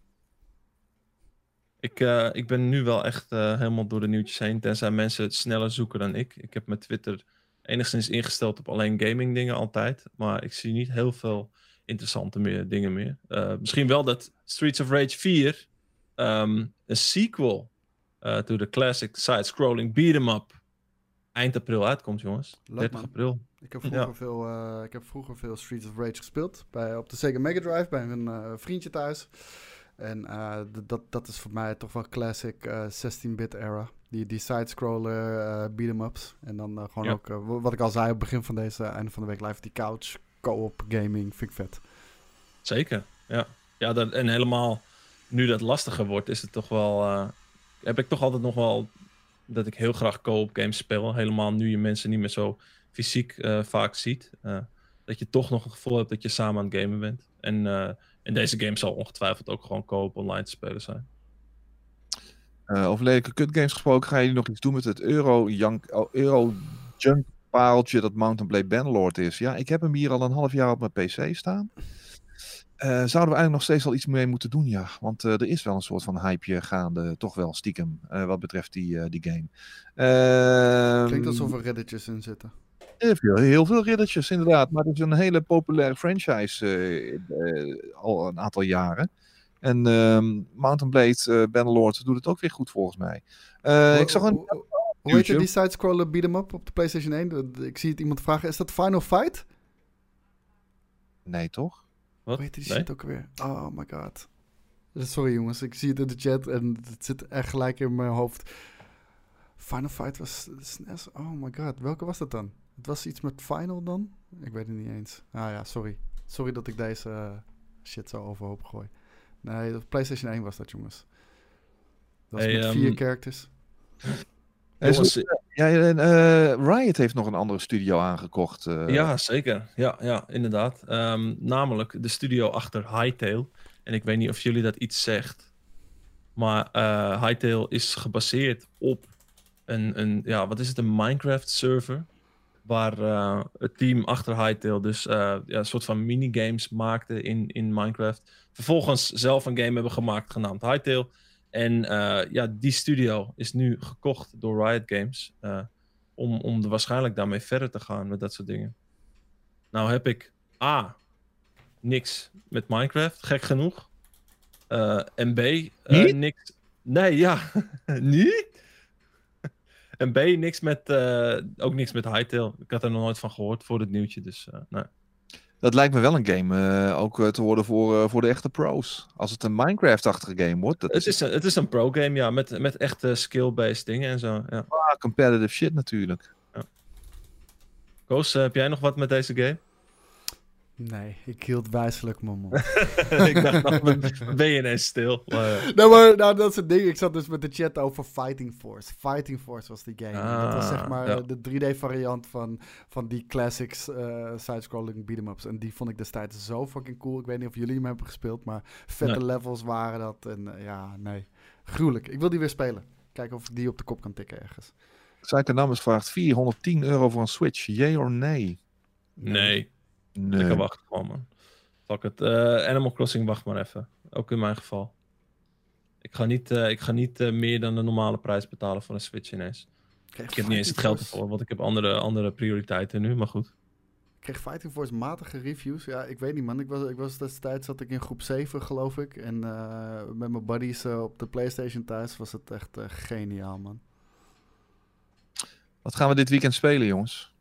Ik, uh, ik ben nu wel echt uh, helemaal door de nieuwtjes heen, tenzij mensen het sneller zoeken dan ik. Ik heb mijn Twitter enigszins ingesteld op alleen gaming dingen altijd, maar ik zie niet heel veel interessante meer, dingen meer. misschien wel dat Streets of Rage 4 um, een sequel to the classic side-scrolling beat-em-up eind april uitkomt, jongens. Leuk, 30 man. april. Ik heb, vroeger Ja. veel, uh, ik heb vroeger veel Streets of Rage gespeeld. Bij, op de Sega Mega Drive bij een uh, vriendje thuis. En uh, dat, dat is voor mij toch wel classic 16-bit era. Die, die side-scroller beat-em-ups. En dan gewoon Ja. ook, wat ik al zei op het begin van deze einde van de week live, die couch co-op gaming vind ik vet. Zeker, ja. ja dat, en helemaal nu dat lastiger wordt, is het toch wel... eh, heb ik toch altijd nog wel dat ik heel graag co-op games speel. Helemaal nu je mensen niet meer zo fysiek eh, vaak ziet. eh, dat je toch nog het gevoel hebt dat je samen aan het gamen bent. En eh, in deze game zal ongetwijfeld ook gewoon co-op online te spelen zijn. Over lelijke kutgames gesproken, gaan jullie nog iets doen met het Euro, oh, Junk pareltje dat Mountain Blade Bannerlord is? Ja, ik heb hem hier al een half jaar op mijn PC staan. Eh, zouden we eigenlijk nog steeds al iets mee moeten doen, ja. Want eh, er is wel een soort van hypeje gaande, toch wel stiekem, eh, wat betreft die, eh, die game. Ehm, Klinkt alsof er redditjes in zitten. Heel veel, heel veel riddertjes, inderdaad. Maar het is een hele populaire franchise eh, eh, al een aantal jaren. En ehm, Mountain Blade eh Bannerlord doet het ook weer goed, volgens mij. Eh, Hoe- ik zag een... hoe- heet je die side-scroller beat-em-up op de PlayStation 1? De- Ik zie het iemand vragen, is dat Final Fight? Nee, toch? Wat? Hoe heet die Nee? shit ook weer? Oh my god. Sorry jongens, ik zie het in de chat en het zit echt gelijk in mijn hoofd. Final Fight was SNES. Oh my god, welke was dat dan? Het was iets met Final dan? Ik weet het niet eens. Ah ja, sorry. Sorry dat ik deze eh, shit zo overhoop gooi. Nee, PlayStation 1 was dat, jongens. Dat was Hey, met ehm, vier characters. Hey, Jongens, ja, en, eh, Riot heeft nog een andere studio aangekocht. eh. Ja, zeker. Ja, ja inderdaad. Ehm, namelijk de studio achter Hytale. En ik weet niet of jullie dat iets zegt. Maar eh Hytale is gebaseerd op een, een, ja, wat is het, een Minecraft server. Waar het team achter Hytale dus ja, een soort van minigames maakte in, in Minecraft. Vervolgens zelf een game hebben gemaakt genaamd Hytale. En eh, ja, die studio is nu gekocht door Riot Games. eh, om, om er waarschijnlijk daarmee verder te gaan met dat soort dingen. Nou heb ik A. Niks met Minecraft, gek genoeg. Eh, en B. niks. Nee, ja. niet? en B. Niks met. ook niks met Hytale. Ik had er nog nooit van gehoord voor het nieuwtje. Dus nee. Dat lijkt me wel een game eh, ook eh, te worden voor, eh, voor de echte pros. Als het een Minecraft-achtige game wordt, dat Het, is een, het is een pro-game, ja. Met, met echte skill-based dingen en zo. Ja. ah, competitive shit natuurlijk. Koos, eh, heb jij nog wat met deze game? Nee, ik hield wijselijk mijn mond. ik dacht, nou, ben je ineens stil? Maar, nou, maar nou, dat is het ding. Ik zat dus met de chat over Fighting Force. Fighting Force was die game. dat was zeg Ah, maar ja. de 3D-variant van, van die classics eh side-scrolling beat-em-ups. En die vond ik destijds zo fucking cool. Ik weet niet of jullie hem hebben gespeeld, maar vette Nee. levels waren dat. En eh, ja, nee. Gruwelijk. Ik wil die weer spelen. Kijken of ik die op de kop kan tikken ergens. Psychonamus vraagt 410 euro voor een Switch. Yay or nee? nee. Nee. Lekker wachten gewoon, man. Fuck het. Eh, Animal Crossing, wacht maar even. Ook in mijn geval. Ik ga niet, eh, ik ga niet eh, meer dan de normale prijs betalen voor een Switch ineens. Ik heb niet eens het geld ervoor, want ik heb andere, andere prioriteiten nu, maar goed. Ik kreeg Fighting Force matige reviews. Ja, ik weet niet man. Ik was, ik was destijds zat ik in groep 7 geloof ik. En eh, met mijn buddies op de Playstation thuis was het echt geniaal man. Wat gaan we dit weekend spelen, jongens?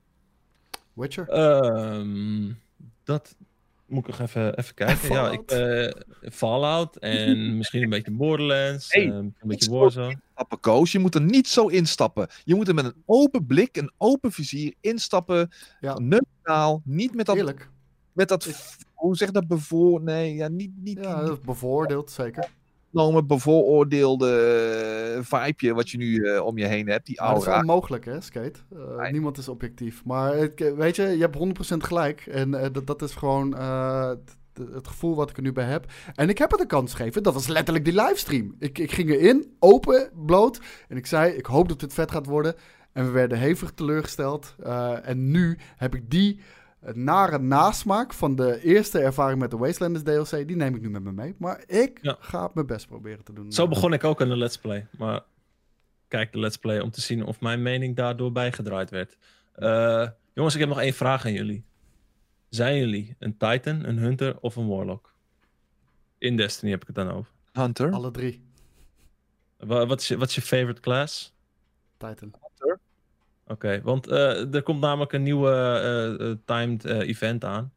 Witcher? Ehm, dat moet ik nog even, even kijken. Ja, ik, eh, Fallout en misschien een beetje Borderlands. Hey, ehm, een beetje zo Warzone. Stappen, Koos. Je moet er niet zo instappen. Je moet er met een open blik, een open vizier instappen. Ja. Neutraal. Niet met dat, Eerlijk. met dat hoe zeg je dat, bevoor... Nee, ja, niet, niet, Ja, niet bevoordeeld zeker. Genomen, bevooroordeelde eh, vibeje wat je nu eh, om je heen hebt. Die Maar dat is aura. onmogelijk hè, Skate. Eh, Nee. Niemand is objectief. Maar weet je, je hebt 100% gelijk. En dat, dat is gewoon het- gevoel wat ik er nu bij heb. En ik heb het een kans gegeven. Dat was letterlijk die livestream. Ik, ik ging erin, open, bloot. En ik zei, ik hoop dat dit vet gaat worden. En we werden hevig teleurgesteld. En nu heb ik die eh, nare nasmaak van de eerste ervaring met de Wastelanders DLC... die neem ik nu met me mee. Maar ik Ja. ga mijn best proberen te doen. Zo begon ik ook aan de Let's Play. Maar kijk de Let's Play om te zien of mijn mening daardoor bijgedraaid werd. Eh, jongens, ik heb nog één vraag aan jullie. Zijn jullie een Titan, een Hunter of een Warlock? In Destiny heb ik het dan over. Hunter. Alle drie. Wa- Wat is je, wat is je favorite class? Titan. Oké, want eh, er komt namelijk een nieuwe eh, eh, timed event aan.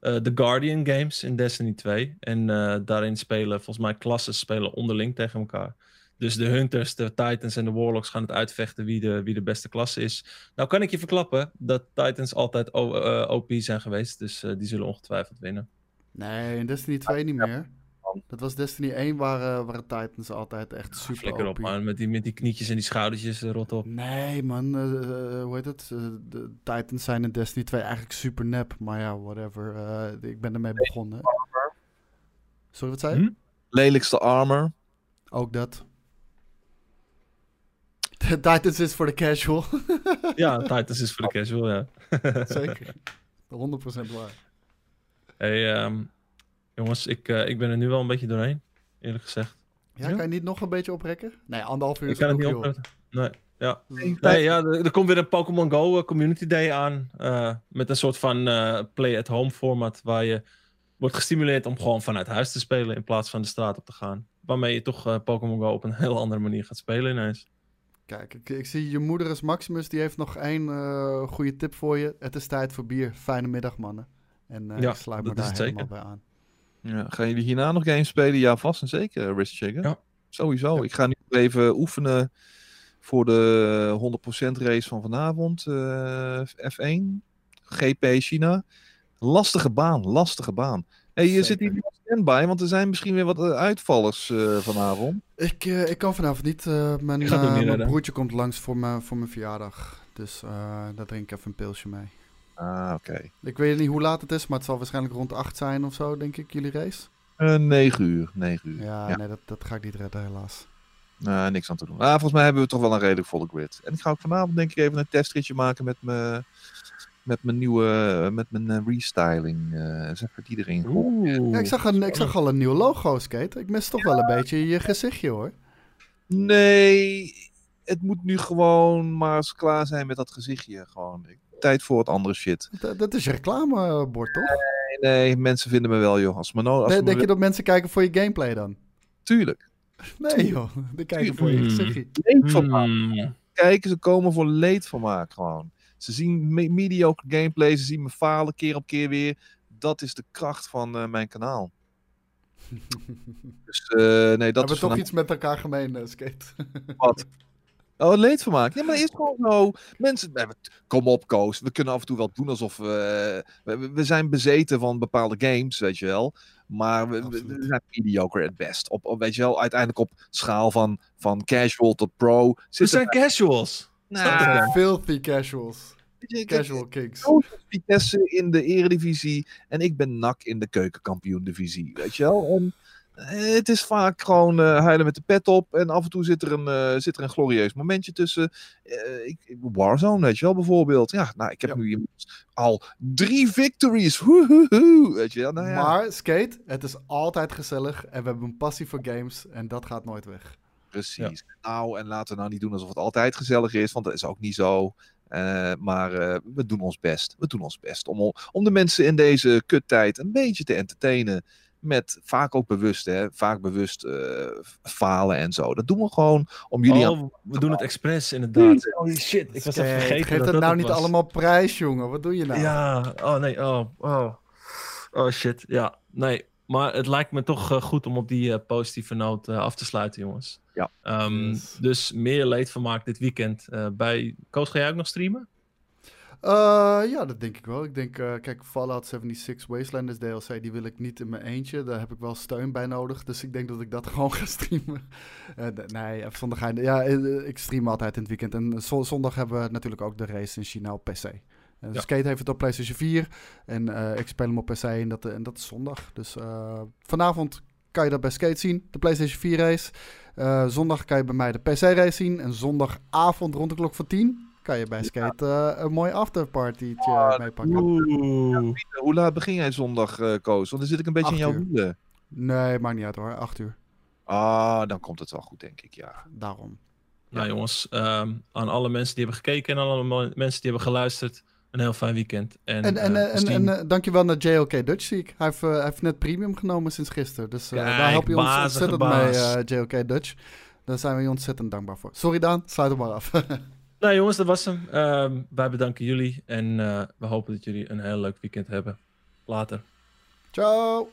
De Guardian Games in Destiny 2. En daarin spelen volgens mij klassen spelen onderling tegen elkaar. Dus de Hunters, de Titans en de Warlocks gaan het uitvechten wie de, wie de beste klasse is. Nou kan ik je verklappen dat Titans altijd O- OP zijn geweest. Dus die zullen ongetwijfeld winnen. Nee, in Destiny 2 niet meer. Dat was Destiny 1 waar, waren Titans altijd echt super Flikker op OP. man, met die, met die knietjes en die schoudertjes, eh, rot op. Nee man, eh, hoe heet het? De Titans zijn in Destiny 2 eigenlijk super nep. Maar ja, whatever. Eh, ik ben ermee begonnen. Sorry, wat zei je? Hm? Lelijkste armor. Ook dat. Titans is voor de casual. Ja, Titans is voor de casual, ja. Zeker. 100% waar. Hey, ehm, jongens, ik, eh, ik ben er nu wel een beetje doorheen, eerlijk gezegd. Ja, Ja? kan je niet nog een beetje oprekken? Nee, anderhalf uur Ik is kan het niet joh. opzetten. Nee, ja. Nee, ja, er, er komt weer een Pokémon Go eh, Community Day aan. eh, met een soort van eh, play-at-home format. Waar je wordt gestimuleerd om gewoon vanuit huis te spelen. In plaats van de straat op te gaan. Waarmee je toch eh, Pokémon Go op een heel andere manier gaat spelen ineens. Kijk, ik, ik zie je moeder is Maximus. Die heeft nog één eh, goede tip voor je. Het is tijd voor bier. Fijne middag, mannen. En eh Ja, ik sluit me dat is daar helemaal zeker. bij aan. Ja, gaan jullie hierna nog games spelen? Ja, vast en zeker, Rich Chicken. Ja. Sowieso. Ja. Ik ga nu even oefenen voor de 100% race van vanavond. eh, F1. GP China. Lastige baan, lastige baan. Hey, je Zeker. zit hier op standby, want er zijn misschien weer wat eh, uitvallers eh, vanavond. Ik, eh, ik kan vanavond niet. eh, mijn, eh, niet mijn broertje komt langs voor mijn, voor mijn verjaardag. Dus eh, daar drink ik even een pilsje mee. Ah, oké. Ik weet niet hoe laat het is, maar het zal waarschijnlijk rond 8 zijn of zo, denk ik, jullie race. Eh, 9 uur, 9 uur. Ja, Ja. nee, dat, dat ga ik niet redden, helaas. Nou, niks aan te doen. Ah, volgens mij hebben we toch wel een redelijk volle grid. En ik ga ook vanavond denk ik even een testritje maken met mijn met mijn nieuwe, met mijn eh, restyling. eh zeg maar die erin. gooien. Ja, ik, zag een, ik zag al een nieuw logo, Skate. Ik mis toch wel een beetje je gezichtje, hoor. Nee, het moet nu gewoon maar eens klaar zijn met dat gezichtje. Gewoon. Ik- Tijd voor wat andere shit. Dat, dat is je reclamebord, toch? Nee, nee, mensen vinden me wel, joh. Als me no, als Nee, me denk je dat mensen kijken voor je gameplay dan? Tuurlijk. Nee, joh. Die kijken voor je Hmm. gezichtje. Leedvermaak. Hmm. Kijken, ze komen voor leedvermaak gewoon. Ze zien me- mediocre gameplay, ze zien me falen keer op keer weer. Dat is de kracht van eh, mijn kanaal. Dus eh, nee, dat We is hebben toch iets met elkaar gemeen, eh, Skate. Wat? Oh, leedvermaak. Ja, maar dat is gewoon zo. Mensen, eh, kom op, Koos. We kunnen af en toe wel doen alsof we... We, we zijn bezeten van bepaalde games, weet je wel. Maar we, we- zijn mediocre at best. Op, op, weet je wel, uiteindelijk op schaal van, van casual tot pro. We zijn casuals. Nou, filthy casuals. Casual kings. Vitesse in de eredivisie en ik ben NAC in de keukenkampioen-divisie, weet je wel. En, eh, het is vaak gewoon eh, huilen met de pet op en af en toe zit er een, eh, zit er een glorieus momentje tussen. Eh, ik, Warzone, weet je wel, bijvoorbeeld. Ja, nou, ik heb Ja. nu al drie victories. Woehoehoe, weet je wel. Nou ja, Maar, Skate, het is altijd gezellig en we hebben een passie voor games en dat gaat nooit weg. precies. Nou, en laten we nou niet doen alsof het altijd gezellig is, want dat is ook niet zo. Eh, maar eh, we doen ons best. We doen ons best om, om de mensen in deze kuttijd een beetje te entertainen. Met vaak ook bewust, hè? Vaak bewust eh, falen en zo. Dat doen we gewoon om jullie aan. Oh, we doen het expres, inderdaad. Holy shit, ik was even vergeten Geef dat het dat nou niet was. allemaal prijs, jongen. Wat doe je nou? Ja, oh nee, oh, oh. Oh shit, ja, nee. Maar het lijkt me toch eh, goed om op die eh, positieve noot eh, af te sluiten, jongens. Ja. Ehm, Yes. Dus meer leedvermaak dit weekend. eh, bij Koos, ga jij ook nog streamen? Eh, ja, dat denk ik wel. Ik denk, eh, kijk, Fallout 76 Wastelanders DLC, die wil ik niet in mijn eentje. Daar heb ik wel steun bij nodig. Dus ik denk dat ik dat gewoon ga streamen. D- nee, zonder gein. Ja, ik stream altijd in het weekend. En zo- zondag hebben we natuurlijk ook de race in China op PC. Ja. Skate heeft het op PlayStation 4. En ik speel hem op PC en dat, en dat is zondag. Dus vanavond kan je dat bij Skate zien, de PlayStation 4 race. Zondag kan je bij mij de PC race zien. En zondagavond rond de klok van 10 kan je bij Skate eh, een mooi afterpartytje Ah, meepakken. Oeh. Hoe laat begin jij zondag, eh Koos? Want dan zit ik een beetje in Acht jouw wielen. Nee, maakt niet uit hoor. 8 uur. Ah, dan komt het wel goed, denk ik, ja. Daarom. Nou jongens, ehm, aan alle mensen die hebben gekeken en alle mensen die hebben geluisterd, een heel fijn weekend. En, En, en, eh, en, misschien- en dankjewel naar JLK Dutch zie ik. Hij heeft, hij heeft net premium genomen sinds gisteren. Dus eh, daar help je ons ontzettend baas. mee, eh, JLK Dutch. Daar zijn we je ontzettend dankbaar voor. Sorry Daan, sluit hem maar af. Nou jongens, dat was hem. Ehm, wij bedanken jullie en eh, we hopen dat jullie een heel leuk weekend hebben. Later. Ciao!